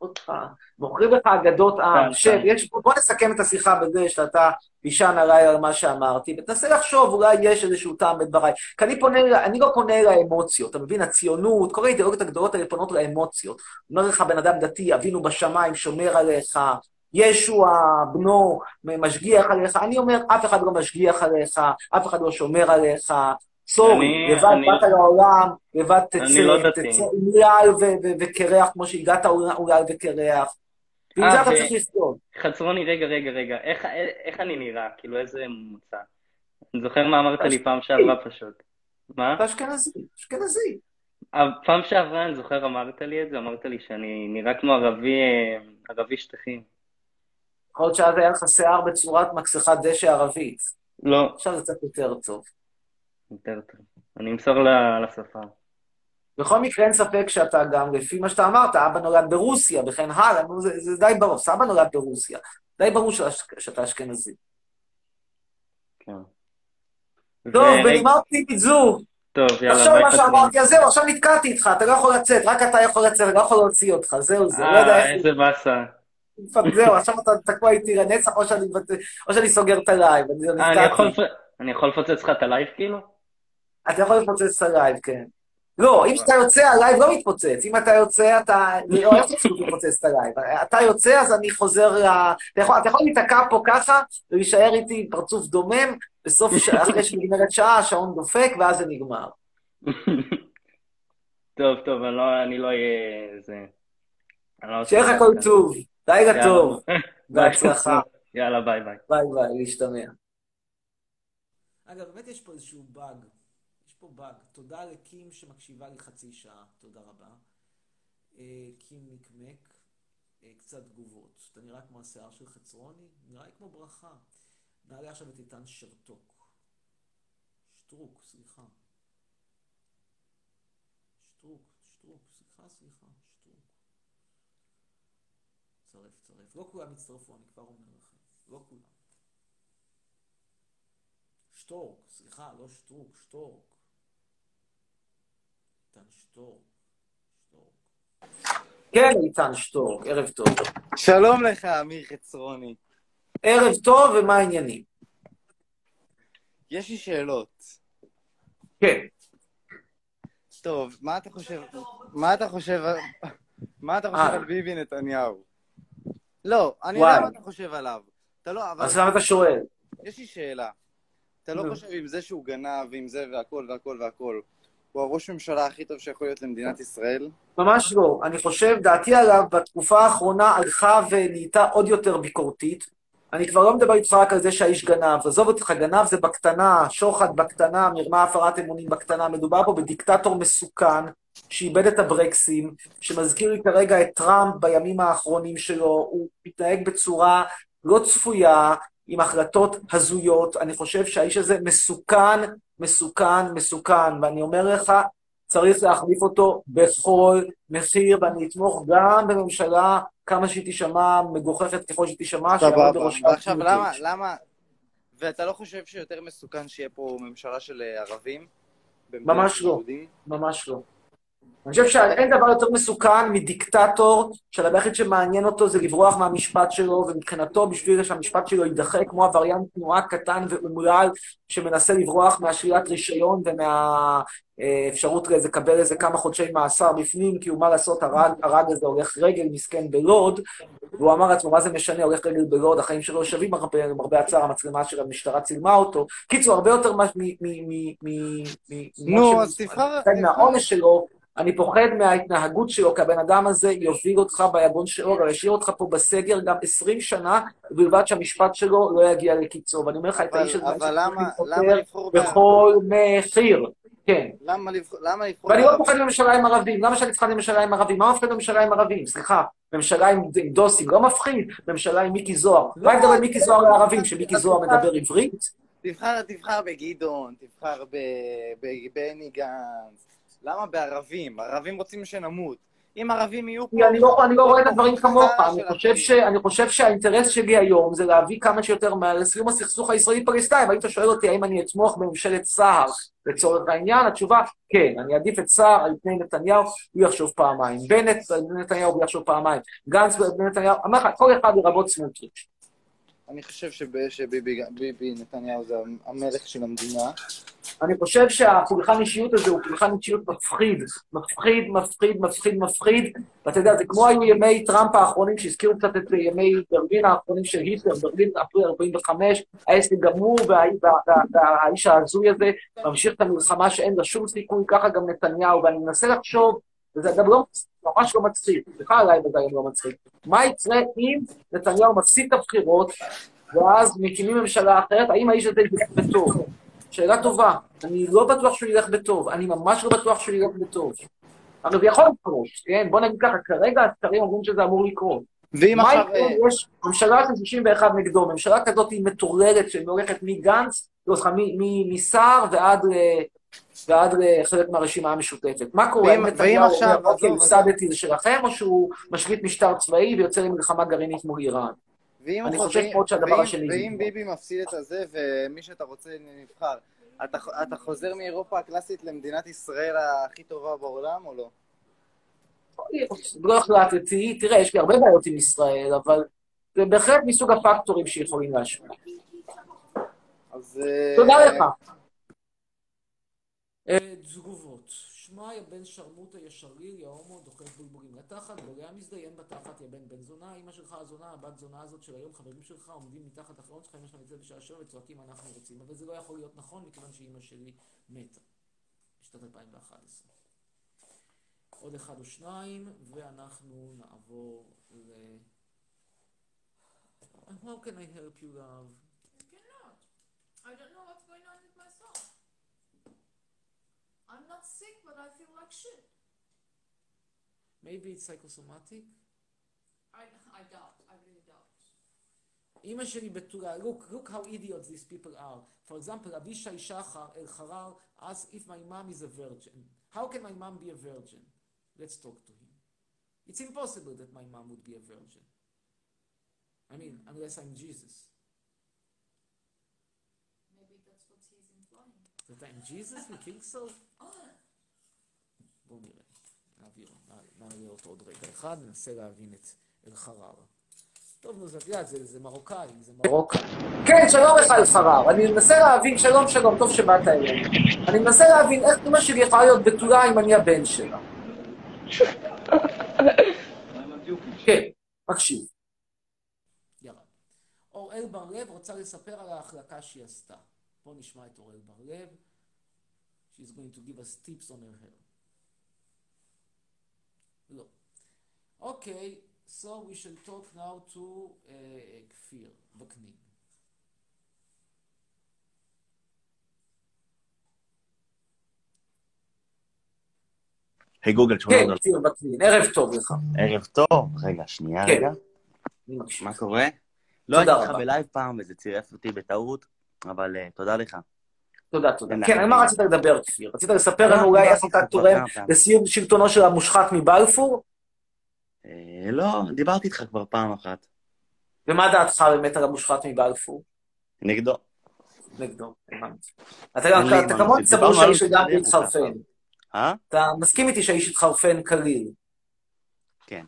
אותך, מוכרים לך אגדות עם, כן, שב, כן. יש, בוא נסכם את השיחה בזה שאתה תישן עליי על מה שאמרתי, ותנסה לחשוב, אולי יש איזשהו טעם בדבריי. כי אני פונה, אני לא פונה לאמוציות, אתה מבין? הציונות, כל האידיאולוגיות הגדולות האלה פונות לאמוציות. אומר לך בן אדם דתי, אבינו בשמיים, שומר עליך, ישוע, בנו, משגיח עליך. אני אומר, אף אחד לא משגיח עליך, אף אחד לא שומר עליך. סורי, לבד באת לעולם, לבד תצא, לא. תצא עם ו- וקרח, כמו שהגעת אולי וקרח. ועם אה, זה אתה צריך לחיות. חצרוני, רגע, רגע, רגע, איך, איך אני נראה? כאילו, איזה ממוצע? אני זוכר מה אמרת לי פעם שעברה פשוט. מה? אשכנזי, אשכנזי. הפעם שעברה, אני זוכר, אמרת לי את זה, אמרת לי שאני נראה כמו ערבי, אה, ערבי שטחים. יכול להיות שאז היה לך שיער בצורת מכסחת דשא ערבית. לא, עכשיו זה קצת יותר טוב. יותר טוב. אני אמסור לשפה. בכל מקרה אין ספק שאתה גם, לפי מה שאתה אמרת, אבא נולד ברוסיה וכן הלאה, נו, זה, זה די ברור, סבא נולד ברוסיה. די ברור שאתה, שאתה אשכנזי. כן. טוב, ורגע- בנימה אופטימית זו, טוב, יאללה, עכשיו מה. שאמרתי, אז זהו, עכשיו נתקעתי איתך, אתה לא יכול לצאת, רק אתה יכול לצאת, אני לא יכול להוציא אותך, זהו זה, לא יודע אה, איך... איזה באסה. זהו, עכשיו אתה תקוע איתי לנצח, או שאני, סוגר את הלייב, אני אה, אני יכול לפוצץ לך את הלייב כאילו? אתה יכול לפוצץ את הלייב, כן. לא, אם אתה יוצא, הלייב לא מתפוצץ. אם אתה יוצא, אתה... לא, איך תצטרך לפוצץ את הלייב? אתה יוצא, אז אני חוזר ל... אתה יכול, אתה יכול להיתקע פה ככה, ולהישאר איתי עם פרצוף דומם, בסוף. אחרי שנגמרת שעה, השעון דופק, ואז זה נגמר. טוב, טוב, אני לא- אני לא אהיה... זה... אני לא שיהיה לך כל. טוב, לילה יאללה. טוב, בהצלחה. יאללה, ביי ביי. ביי ביי, להשתמע. אגב, באמת יש פה איזשהו באג. פה באג. תודה לקים שמקשיבה לי חצי שעה, תודה רבה. אה, קים נקמק, אה, קצת תגובות. אתה נראה כמו השיער של חצרוני? נראה לי כמו ברכה. נעלה עכשיו את איתן שרתוק. שטרוק, סליחה. שטרוק, שטרוק, סליחה, סליחה, שטרוק. צרף, צרף. לא כולם יצטרפו, אני כבר אומר לכם. לא כולם. שטורק, סליחה, לא שטרוק, שטורק. איתן שטורק. כן, איתן שטורק, ערב טוב. שלום לך, אמיר חצרוני. ערב טוב, ומה העניינים? יש לי שאלות. כן. טוב, מה אתה חושב, מה אתה חושב, מה אתה חושב אה. על ביבי נתניהו? לא, אני. יודע מה אתה חושב עליו. אתה לא, אבל אז למה אתה שואל? יש לי שאלה. אתה לא. חושב עם זה שהוא גנב, ועם זה והכל והכל והכל, הוא הראש ממשלה הכי טוב שיכול להיות למדינת ישראל? ממש לא. אני חושב, דעתי עליו בתקופה האחרונה הלכה ונהייתה עוד יותר ביקורתית. אני כבר לא מדבר איתך רק על זה שהאיש גנב. עזוב אותך, גנב זה בקטנה, שוחד בקטנה, מרמה הפרת אמונים בקטנה. מדובר פה בדיקטטור מסוכן, שאיבד את הברקסים, שמזכיר לי כרגע את טראמפ בימים האחרונים שלו, הוא מתנהג בצורה לא צפויה, עם החלטות הזויות. אני חושב שהאיש הזה מסוכן, מסוכן, מסוכן, ואני אומר לך, צריך להחליף אותו בכל מחיר, ואני אתמוך גם בממשלה, כמה שהיא תישמע מגוחכת ככל שהיא תישמע, שיעמוד. בראשה סמוטריץ'. למה, למה... ואתה לא חושב שיותר מסוכן שיהיה פה ממשלה של אה, ערבים? ממש לא. ממש לא. אני חושב שאין דבר יותר מסוכן מדיקטטור, היחיד שמעניין אותו זה לברוח מהמשפט שלו, ומבחינתו, בשביל שהמשפט שלו יידחה, כמו עבריין תנועה קטן ואומלל, שמנסה לברוח מהשלילת רישיון ומהאפשרות לקבל איזה כמה חודשי מאסר בפנים, כי הוא, מה לעשות, הרג, הרג איזה הולך רגל מסכן בלוד, והוא אמר לעצמו, מה זה משנה, הולך רגל בלוד, החיים שלו שווים הרבה, למרבה הצער, המצלמה של המשטרה צילמה אותו. קיצור, הרבה יותר מה- מ... מ- מ- מ- מ- נו, אז תבחר- מהעונש שלו, אני פוחד מההתנהגות שלו, כי הבן אדם הזה יוביל אותך ביגון שאור, אבל ישאיר אותך פה בסגר גם 20 שנה, ובלבד שהמשפט שלו לא יגיע לקיצו. ואני אומר לך, את האיש הזה אבל למה- למה לבחור בכל מחיר. כן. למה לבחור... למה לבחור... ואני לא פוחד מממשלה עם ערבים, למה שאני אפחד מממשלה עם ערבים? מה מפחיד מממשלה עם ערבים? סליחה, ממשלה עם דוסים, לא מפחיד, ממשלה עם מיקי זוהר. מה ההבדל בין מיקי זוהר לערבים, שמיקי זוהר מדבר עברית? תבחר, בגדעון, תבחר בבני גנץ. למה בערבים? ערבים רוצים שנמות. אם ערבים יהיו פה... אני לא, אני לא רואה את הדברים כמוך, אני חושב, ש, אני חושב שהאינטרס שלי היום זה להביא כמה שיותר מהר לסיום הסכסוך הישראלי-פלסטיני, והיית שואל אותי האם אני אתמוך בממשלת סער לצורך העניין, התשובה, כן, אני אעדיף את סער על פני נתניהו, הוא יחשוב פעמיים. בנט על פני נתניהו, הוא יחשוב פעמיים. גנץ על פני נתניהו, אמר לך, כל אחד לרבות סמוטריץ'. אני חושב שב- שביבי ביבי נתניהו זה המלך של המדינה. אני חושב שהפולחן אישיות הזה הוא פולחן אישיות מפחיד, מפחיד, מפחיד, מפחיד, מפחיד, ואתה יודע, זה כמו היו ימי טראמפ האחרונים, שהזכירו קצת את ימי ברלין האחרונים של היטלר, ברלין אפריל 45, העסק גמור, וה- וה- וה- והאיש ההזוי הזה ממשיך את המלחמה שאין לה שום סיכוי, ככה גם נתניהו, ואני מנסה לחשוב, וזה גם לא, ממש לא מצחיק, סליחה עליי וזה גם לא מצחיק, מה יקרה אם נתניהו מפסיד את הבחירות, ואז מקימים ממשלה אחרת, האם האיש הזה ילך בטוב? שאלה טובה. אני לא בטוח שהוא ילך בטוב, אני ממש לא בטוח שהוא ילך בטוב. אבל זה יכול לקרות, כן? בוא נגיד ככה, כרגע הסקרים אומרים שזה אמור לקרות. ואם מה עכשיו... יקרה אה, אם יש ממשלה של 61 נגדו, ממשלה כזאת היא מטורללת שהולכת מגנץ, לא סליחה, מסער ועד ל- ועד לחלק מהרשימה המשותפת. מה קורה? אם נתניהו אומר, אוקיי, הפסדתי, זה שלכם, או שהוא משליט משטר צבאי ויוצא למלחמה גרעינית מול איראן? אני חושב מאוד שהדבר השני ואם. ביבי מפסיד את הזה ומי שאתה רוצה נבחר, אתה, אתה חוזר מאירופה הקלאסית למדינת ישראל הכי טובה בעולם או לא? לא החלטתי, תראה, יש לי הרבה בעיות עם ישראל, אבל זה בהחלט מסוג הפקטורים שיכולים להשפיע. אז... אה, תודה לך. תגובות. שמע, יא בן שרמוטה, יא שריר, יא הומו, דוחף בולבולים לתחת, בולע מזדיין בתחת, יא בן בן זונה, אמא שלך הזונה, הבת זונה הזאת של היום, חברים שלך עומדים מתחת אחרון שלך, אמא שלך נמצאת בשעה שבע וצועקים אנחנו רוצים, אבל זה לא יכול להיות נכון, מכיוון שאמא שלי מתה. בשנת 2011. עוד אחד או שניים, ואנחנו נעבור ל... How can I help you, love? cannot. I don't know what's going on with myself. I'm not sick, but I feel like shit. Maybe it's psychosomatic? I, I doubt. I really doubt. אמא שלי בתולה, look, look how idiots these people are. For example, אבישי שחר אל-חרר asked if my mom is a virgin. How can my mom be a virgin? Let's talk to him. It's impossible that my mom would be a virgin. I mean, unless I'm Jesus. Implying. That I'm Jesus? You think so? בואו נראה. נעביר, נע- נעלה אותו עוד רגע אחד, ננסה להבין את אל-חרר. טוב, נו, זה, את יודעת, זה, מרוקאי, זה מרוקאי. כן, שלום לך אל-חרר. אני מנסה להבין, שלום, שלום, טוב שבאת אלינו. אני מנסה להבין איך אמא שלי יכולה להיות בתולה אם אני הבן שלה. כן, מקשיב. אוראל בר-לב רוצה לספר על ההחלקה שהיא עשתה. בואו נשמע את אוראל בר-לב. She's going to give us tips on her hair. לא. אוקיי, so we shall talk now to uh, כפיר, בקניג. היי גוגל, שומע כן. כפיר בטלין, ערב טוב לך. ערב טוב. רגע, שנייה כן. רגע. מה קורה? לא הייתי רבה. בלייב פעם וזה צירף אותי בטעות, אבל אה, תודה לך. תודה, תודה. כן, לך. מה רצית לדבר, כפיר? רצית לספר לנו אולי איך אתה תורם. לסיום שלטונו של המושחת מבלפור? אה, לא, דיברתי איתך כבר פעם אחת. ומה דעתך באמת על המושחת מבלפור? נגדו. נגדו, הבנתי. אתה להוסיף. סבור על שהאיש לגמרי. התחרפן. אה? אתה מסכים איתי שהאיש התחרפן כליל. כן.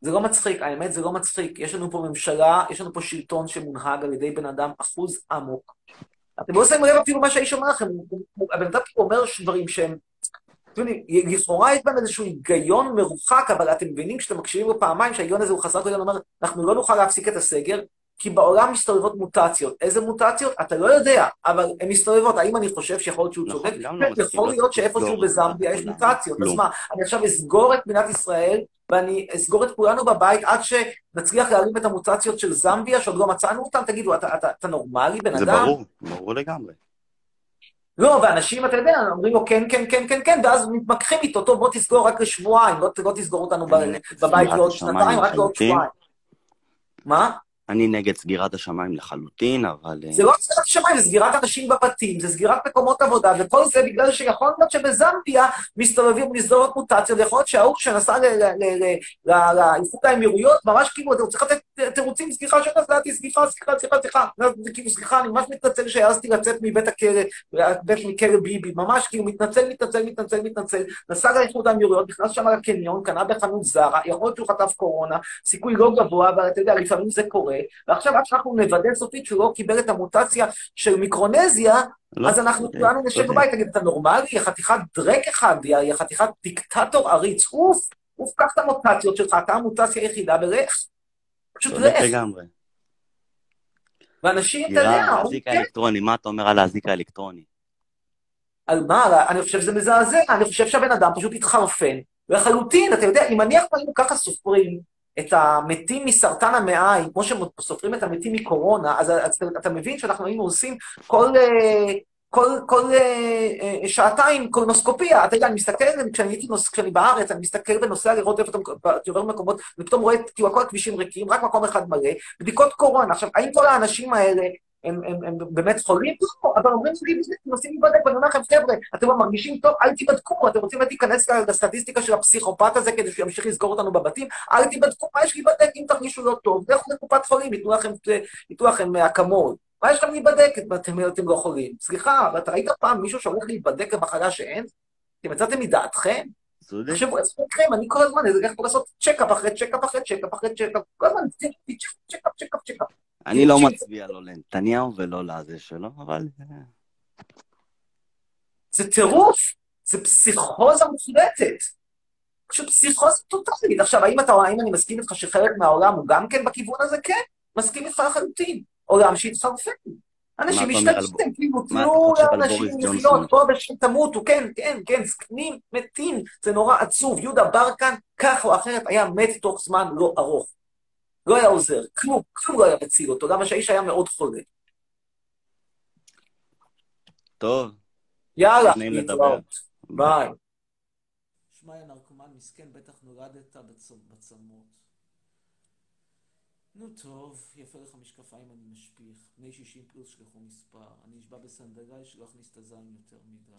זה לא מצחיק, האמת זה לא מצחיק. יש לנו פה ממשלה, יש לנו פה שלטון שמונהג על ידי בן אדם אחוז אמוק. אתם לא שמים לב אפילו מה שהאיש אומר לכם, הבן אדם אומר דברים שהם... אתם יודעים, לכאורה יש בהם איזשהו היגיון מרוחק, אבל אתם מבינים כשאתם מקשיבים לו פעמיים שההיגיון הזה הוא חזק וגם אומר, אנחנו לא נוכל להפסיק את הסגר, כי בעולם מסתובבות מוטציות. איזה מוטציות? אתה לא יודע, אבל הן מסתובבות. האם אני חושב שיכול להיות שהוא נכון, צודק? לא כן, מסכים, יכול לא להיות שאיפשהו את בזמביה יש כולם. מוטציות. אז. מה, אני עכשיו אסגור את מדינת ישראל, ואני אסגור את כולנו בבית עד שנצליח להרים את המוטציות של זמביה, שעוד לא מצאנו אותן? תגידו, אתה, נורמלי, בן זה אדם? ברור, ברור לגמרי. לא, ואנשים, אתה יודע, אומרים לו כן, כן, כן, כן, כן, ואז מתמקחים איתו, טוב, בוא תסגור רק לשבועיים, לא, לא תסגור אותנו נגד בבית לעוד שנתיים, רק לעוד. שבועיים. מה? אני נגד סגירת השמיים לחלוטין, אבל... אה, זה לא סגירת השמיים, זה סגירת אנשים בבתים, זה סגירת מקומות עבודה, וכל זה בגלל שיכול להיות שבזמביה מסתובבים מסדרות מוטציות, ויכול להיות שההוא שנסע לאיחוד האמירויות, ממש כאילו, הוא צריך לתת תירוצים, סליחה שנסעתי, סליחה, סליחה, סליחה, סליחה, זה כאילו, סליחה, אני ממש מתנצל שהעזתי לצאת מבית הכלא, ביבי, ממש כאילו, מתנצל, מתנצל, מתנצל, מתנצל, נסע לאיחוד האמירויות, נכנס שם לקניון, קנה בחנות זרה, יכול להיות שהוא חטף קורונה, סיכוי לא גבוה, אבל אתה יודע, לפעמים זה קורה, ועכשיו עד שאנחנו נוודא סופית שהוא לא קיבל את המוטציה של מיקרונזיה, לא, אז אנחנו צודק, כולנו נשב צודק. בבית, תגיד, אתה נורמלי? יא חתיכת דרק אחד, יא חתיכת דיקטטור עריץ, אוף, אוף, קח את המוטציות שלך, אתה המוטציה היחידה, ולך. פשוט לך. לגמרי. ואנשים, אתה יודע, האזיק כן, האלקטרוני, מה אתה אומר על האזיק האלקטרוני? על מה? אני חושב שזה מזעזע, אני חושב שהבן אדם פשוט התחרפן. לחלוטין, אתה יודע, אם נניח היינו ככה סופרים את המתים מסרטן המעיים, כמו שסופרים את המתים מקורונה, אז, אז אתה, מבין שאנחנו היינו עושים כל, אה, כל, כל אה, אה, שעתיים קולונוסקופיה. אתה יודע, אני מסתכל, כשאני הייתי נוס, כשאני בארץ, אני מסתכל ונוסע לראות איפה אתה עובר במקומות, ופתאום רואה כאילו כל הכבישים ריקים, רק מקום אחד מלא, בדיקות קורונה. עכשיו, האם כל האנשים האלה הם, הם, הם באמת חולים? לא, אבל אומרים לי, הם עושים להיבדק, ואני אומר לכם, חבר'ה, אתם לא מרגישים טוב, אל תיבדקו, אתם רוצים להיכנס לסטטיסטיקה של הפסיכופת הזה כדי שהוא ימשיך לסגור אותנו בבתים? אל תיבדקו, מה יש להיבדק אם תרגישו לא טוב? לכו לקופת חולים, ייתנו לכם, ייתנו לכם אקמול. מה יש לכם להיבדק אם אתם, אתם לא חולים? סליחה, אבל אתה ראית פעם מישהו שהולך להיבדק במחלה שאין? אתם יצאתם מדעתכם? צודק. תחשבו לעצמכם, אני כל הזמן אלך פה לעשות צ'קאפ אחרי צ'קאפ אחרי צ'קאפ אחרי צ'קאפ, כל הזמן צ'קאפ, צ'קאפ, צ'קאפ. אני לא מצביע לא לנתניהו ולא לזה שלו, אבל... אה, זה טירוף, זה פסיכוזה מוחלטת. פשוט פסיכוזה טוטאלית. עכשיו, האם אתה, האם אני מסכים איתך שחלק מהעולם הוא גם כן בכיוון הזה? כן, מסכים איתך לחלוטין. עולם שהתחרפן. אנשים משתלטים, כאילו, תנו לאנשים לחיות, ג'ונסון? בואו ושתמותו, כן, כן, כן, זקנים מתים, זה נורא עצוב. יהודה ברקן, כך או אחרת, היה מת תוך זמן לא ארוך. לא היה עוזר, כלום, כלום לא היה מציל אותו, למה שהאיש היה מאוד חולה. טוב, יאללה. להתראות. ביי. שמע, יא נרקומן מסכן, בטח נולדת בצ- בצמות. נו טוב, יפה לך משקפיים, אני משפיך. בני 60 פלוס שלחו מספר. אני נשבע בסנדגאי שלא אכניס את הזין יותר מדי.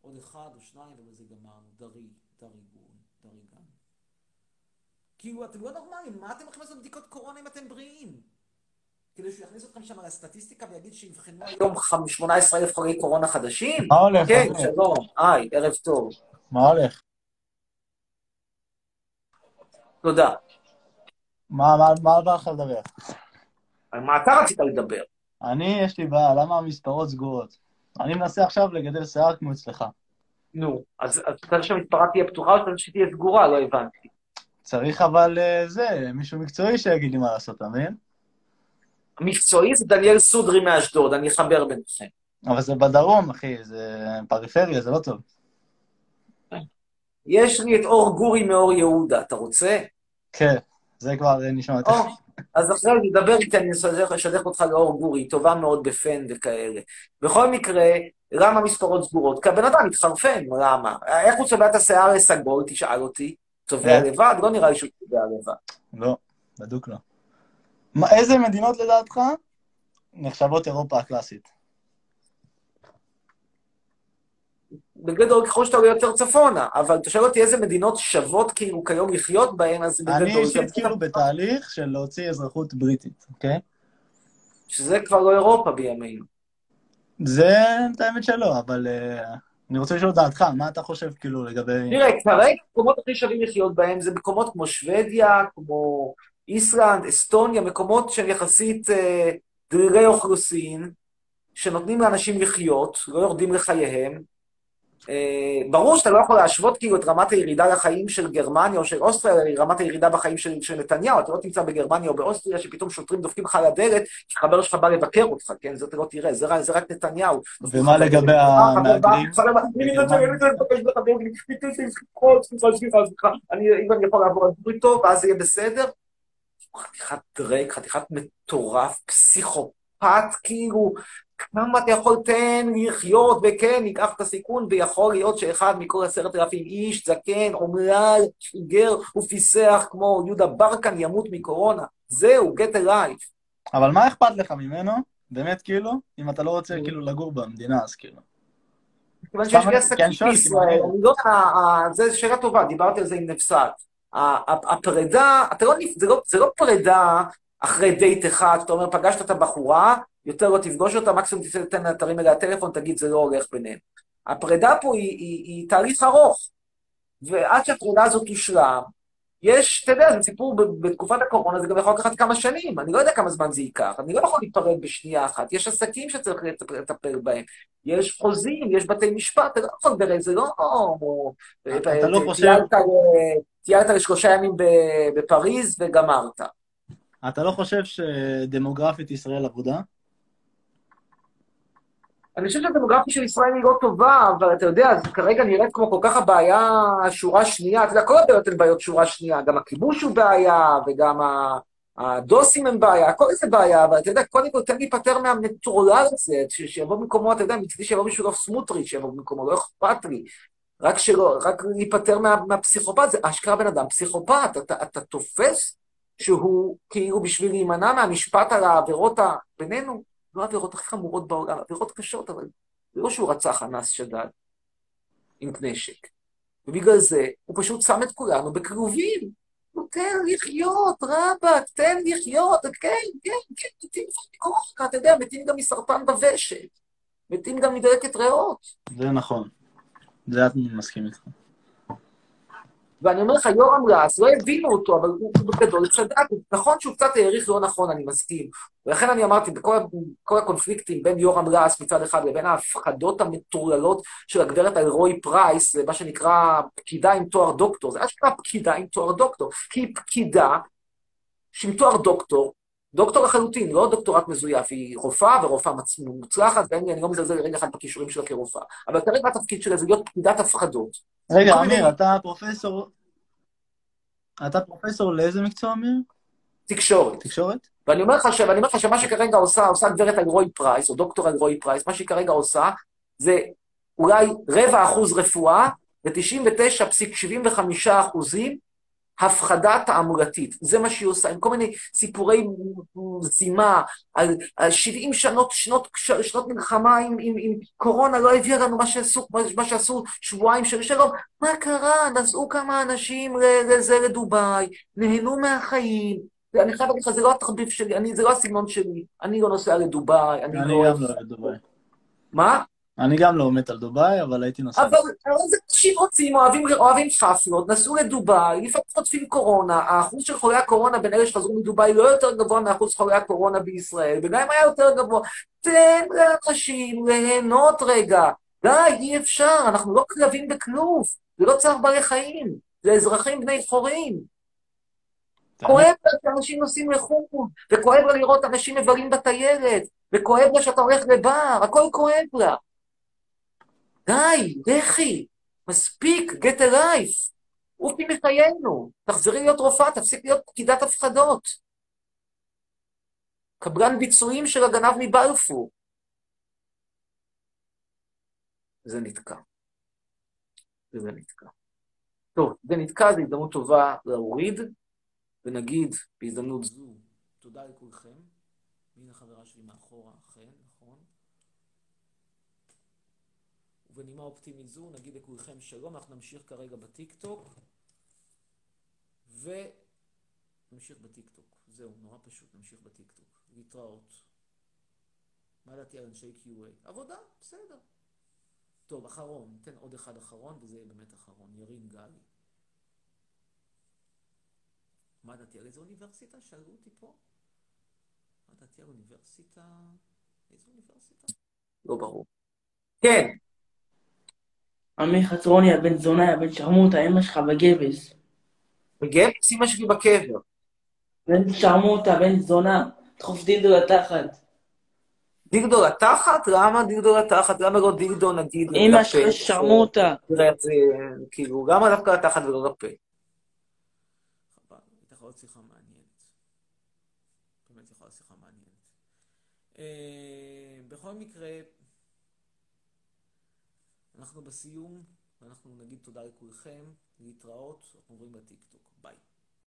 עוד אחד או שניים ובזה גמרנו. דרי, דריגון, דריגן. כאילו, אתם לא נורמלים, מה אתם הולכים לעשות בדיקות קורונה אם אתם בריאים? כדי שהוא יכניס אתכם שם לסטטיסטיקה ויגיד שיבחנו היום היום 18,000 חולי קורונה חדשים? מה הולך? כן? שלום, היי, ערב טוב. מה הולך? תודה. מה מה- מה בא לך לדבר? על מה אתה רצית לדבר? אני, יש לי בעיה, למה המספרות סגורות? אני מנסה עכשיו לגדל שיער כמו אצלך. נו, אז אז אתה רוצה שהמספרה תהיה פתוחה או שאתה רוצה שתהיה סגורה? לא הבנתי. צריך אבל אה, זה, מישהו מקצועי שיגיד לי מה לעשות, אתה מבין? מקצועי זה דניאל סודרי מאשדוד, אני אחבר ביניכם. אבל זה בדרום, אחי, זה פריפריה, זה לא טוב. יש לי את אור גורי מאור יהודה, אתה רוצה? כן, זה כבר אה, נשמע יותר. או, אז אחרי נדבר איתי, אני אשלח אותך לאור גורי, היא טובה מאוד בפן וכאלה. בכל מקרה, למה המספרות סגורות? כי הבן אדם מתחרפן, למה? איך הוא צובע את השיער לסגול, תשאל אותי. צובע כן. לבד? לא נראה לי שהוא צובע לבד. לא, בדוק לא. מה, איזה מדינות לדעתך נחשבות אירופה הקלאסית? בגדול, ככל שאתה עולה יותר צפונה, אבל אתה שואל אותי איזה מדינות שוות כאילו כיום לחיות בהן, אז בגדול... אני אישית כאילו בתהליך של להוציא אזרחות בריטית, אוקיי? שזה כבר לא אירופה בימינו. זה, את האמת שלא, אבל אה, אני רוצה לשאול את דעתך, מה אתה חושב כאילו לגבי... תראה, כרגע המקומות הכי שווים לחיות בהם זה מקומות כמו שוודיה, כמו איסלנד, אסטוניה, מקומות שהם יחסית אה, דרירי אוכלוסין, שנותנים לאנשים לחיות, לא יורדים לחייהם. אה, ברור שאתה לא יכול להשוות כאילו את רמת הירידה לחיים של גרמניה או של אוסטריה לרמת הירידה בחיים של, של נתניהו. אתה לא תמצא בגרמניה או באוסטריה שפתאום שוטרים דופקים לך על הדלת, כי חבר שלך בא לבקר אותך, כן? זה אתה לא תראה, זה, רק- זה רק נתניהו. ומה לגבי המהגרים? סליחה, סליחה, סליחה, אני- אם אני יכול לעבור על בריתו, ואז יהיה בסדר. חתיכת דרייק, חתיכת מטורף, פסיכופת, כאילו, כמה אתה יכול תן לחיות, וכן, ניקח את הסיכון, ויכול להיות שאחד מכל עשרת אלפים איש, זקן, אומלל, חיגר ופיסח כמו יהודה ברקן ימות מקורונה. זהו, get a life. אבל מה אכפת לך ממנו? באמת כאילו? אם אתה לא רוצה כאילו לגור במדינה, אז כאילו. כיוון שיש לי עסקים שואל, בישראל, כאילו, אני לא, ה- ה- זו שאלה טובה, דיברתי על זה עם נפסד. הפרידה, לא, לא, זה לא פרידה אחרי דייט אחד, שאתה אומר, פגשת את הבחורה, יותר לא תפגוש אותה, מקסימום תצא, תתן לה, תרים אליה טלפון, תגיד, זה לא הולך ביניהם. הפרידה פה היא, היא, היא תהליך ארוך, ועד שהפרידה הזאת תושלם, יש, אתה יודע, זה סיפור בתקופת הקורונה, זה גם יכול לקחת כמה שנים, אני לא יודע כמה זמן זה ייקח, אני לא יכול להיפרד בשנייה אחת, יש עסקים שצריך לטפ- לטפל בהם, יש חוזים, יש בתי משפט, אתה לא יכול זה לא... אתה לא חושב- טיילת לשלושה ימים ב- בפריז וגמרת. אתה לא חושב שדמוגרפית ישראל אבודה? אני חושב שהדמוגרפיה של ישראל היא לא טובה, אבל אתה יודע, זה כרגע נראית כמו כל כך הבעיה שורה שנייה, אתה יודע, כל הבעיות הן בעיות שורה שנייה, גם הכיבוש הוא בעיה, וגם הדוסים הם בעיה, הכל זה בעיה, אבל אתה יודע, קודם כל תן להיפטר מהמטורלל הזה, שיבוא במקומו, אתה יודע, מצידי שיבוא בשבילו סמוטריץ', שיבוא במקומו, לא אכפת לי. רק שלא, רק להיפטר מה, מהפסיכופת, זה אשכרה בן אדם פסיכופת, אתה, אתה תופס שהוא כאילו בשביל להימנע מהמשפט על העבירות ה... בינינו, לא העבירות הכי חמורות בעולם, עבירות קשות, אבל זה לא שהוא רצח אנס שדד עם נשק. ובגלל זה הוא פשוט שם את כולנו בכלובים. נותן לחיות, רבאק, תן לחיות, כן, כן, כן, מתים מקורונה, אתה יודע, מתים גם מסרטן בוושת, מתים גם מדלקת ריאות. זה נכון. זה אני מסכים איתך. ואני אומר לך, יורם לס, לא הבינו אותו, אבל הוא בגדול צדק. נכון שהוא קצת העריך לא נכון, אני מסכים. ולכן אני אמרתי, בכל כל הקונפליקטים בין יורם לס מצד אחד לבין ההפחדות המטורללות של הגברת אלרעי פרייס, זה מה שנקרא פקידה עם תואר דוקטור, זה אשכרה פקידה עם תואר דוקטור, כי היא פקידה עם תואר דוקטור, דוקטור לחלוטין, לא דוקטורט מזויף, היא רופאה ורופאה מוצלחת, ואני לא מזלזל לרגע אחד בכישורים שלה כרופאה. אבל כרגע התפקיד שלה זה להיות פקידת הפחדות. רגע, אמיר, אתה פרופסור... אתה פרופסור לאיזה מקצוע, אמיר? תקשורת. תקשורת? ואני אומר לך ש- ואני אומר לך שמה שכרגע עושה, עושה גברת אלרעי פרייס, או דוקטור אלרעי פרייס, מה שהיא כרגע עושה, זה אולי רבע אחוז רפואה ו-99.75 אחוזים הפחדה תעמולתית. זה מה שהיא עושה, עם כל מיני סיפורי זימה על, על 70 שנות, שנות, שנות מלחמה עם, עם, עם קורונה, לא הביאה לנו מה שעשו, מה שעשו שבועיים של שלום. מה קרה? נסעו כמה אנשים לזה לדובאי, נהנו מהחיים. אני חייב להגיד לך, זה לא התחביב שלי, אני, זה לא הסגנון שלי. אני לא נוסע לדובאי, אני אני לא... גם לא אוהב דובאי. מה? אני גם לא מת על דובאי, אבל הייתי נוסע. אבל אנשים רוצים, אוהבים, אוהבים חפלות, נסעו לדובאי, לפעמים חוטפים קורונה, האחוז של חולי הקורונה בין אלה שחזרו מדובאי לא יותר גבוה מאחוז חולי הקורונה בישראל, וגם אם היה יותר גבוה, תן לאנשים ליהנות רגע. די, אי אפשר, אנחנו לא כלבים בכלוב, זה לא צער בעלי חיים, זה אזרחים בני חורים. כואב לה שאנשים נוסעים לחו"ל, וכואב לה לראות אנשים מבלים בטיילת, וכואב לה שאתה הולך לבר, הכל כואב לה. די, לכי, מספיק, get a life. עופי מחיינו, תחזרי להיות רופאה, תפסיק להיות פקידת הפחדות. קבלן ביצועים של הגנב מבלפור. זה נתקע. וזה נתקע. טוב, זה נתקע, זו הזדמנות טובה להוריד, ונגיד בהזדמנות זו, תודה לכולכם. והנה חברה שלי מאחורה, אכן, נכון. ובנימה אופטימית זו, נגיד לכולכם שלום, אנחנו נמשיך כרגע בטיקטוק, ונמשיך בטיקטוק. זהו, נורא פשוט, נמשיך בטיקטוק. להתראות. מה דעתי על אנשי QA? עבודה, בסדר. טוב, אחרון, ניתן עוד אחד אחרון, וזה יהיה באמת אחרון. ירין גלי. מה דעתי על איזה אוניברסיטה? שאלו אותי פה. מה דעתי על אוניברסיטה? איזה אוניברסיטה? לא ברור. כן. עמי חצרוני, הבן זונה, הבן שרמוטה, אמא שלך בגבס. בגבס? אמא שלי בקבר. בן שרמוטה, בן זונה, דחוף דילדו לתחת. דילדו לתחת? למה דילדו לתחת? למה לא דילדו נגיד אמא שלך שרמוטה. זה כאילו, למה דווקא לתחת ולא לפה? חבל, הייתה יכולה להיות שיחה מעניינת. באמת יכולה להיות שיחה מעניינת. אה, בכל מקרה, אנחנו בסיום, ואנחנו נגיד תודה לכולכם, להתראות, אנחנו עוברים לטיקטוק. ביי.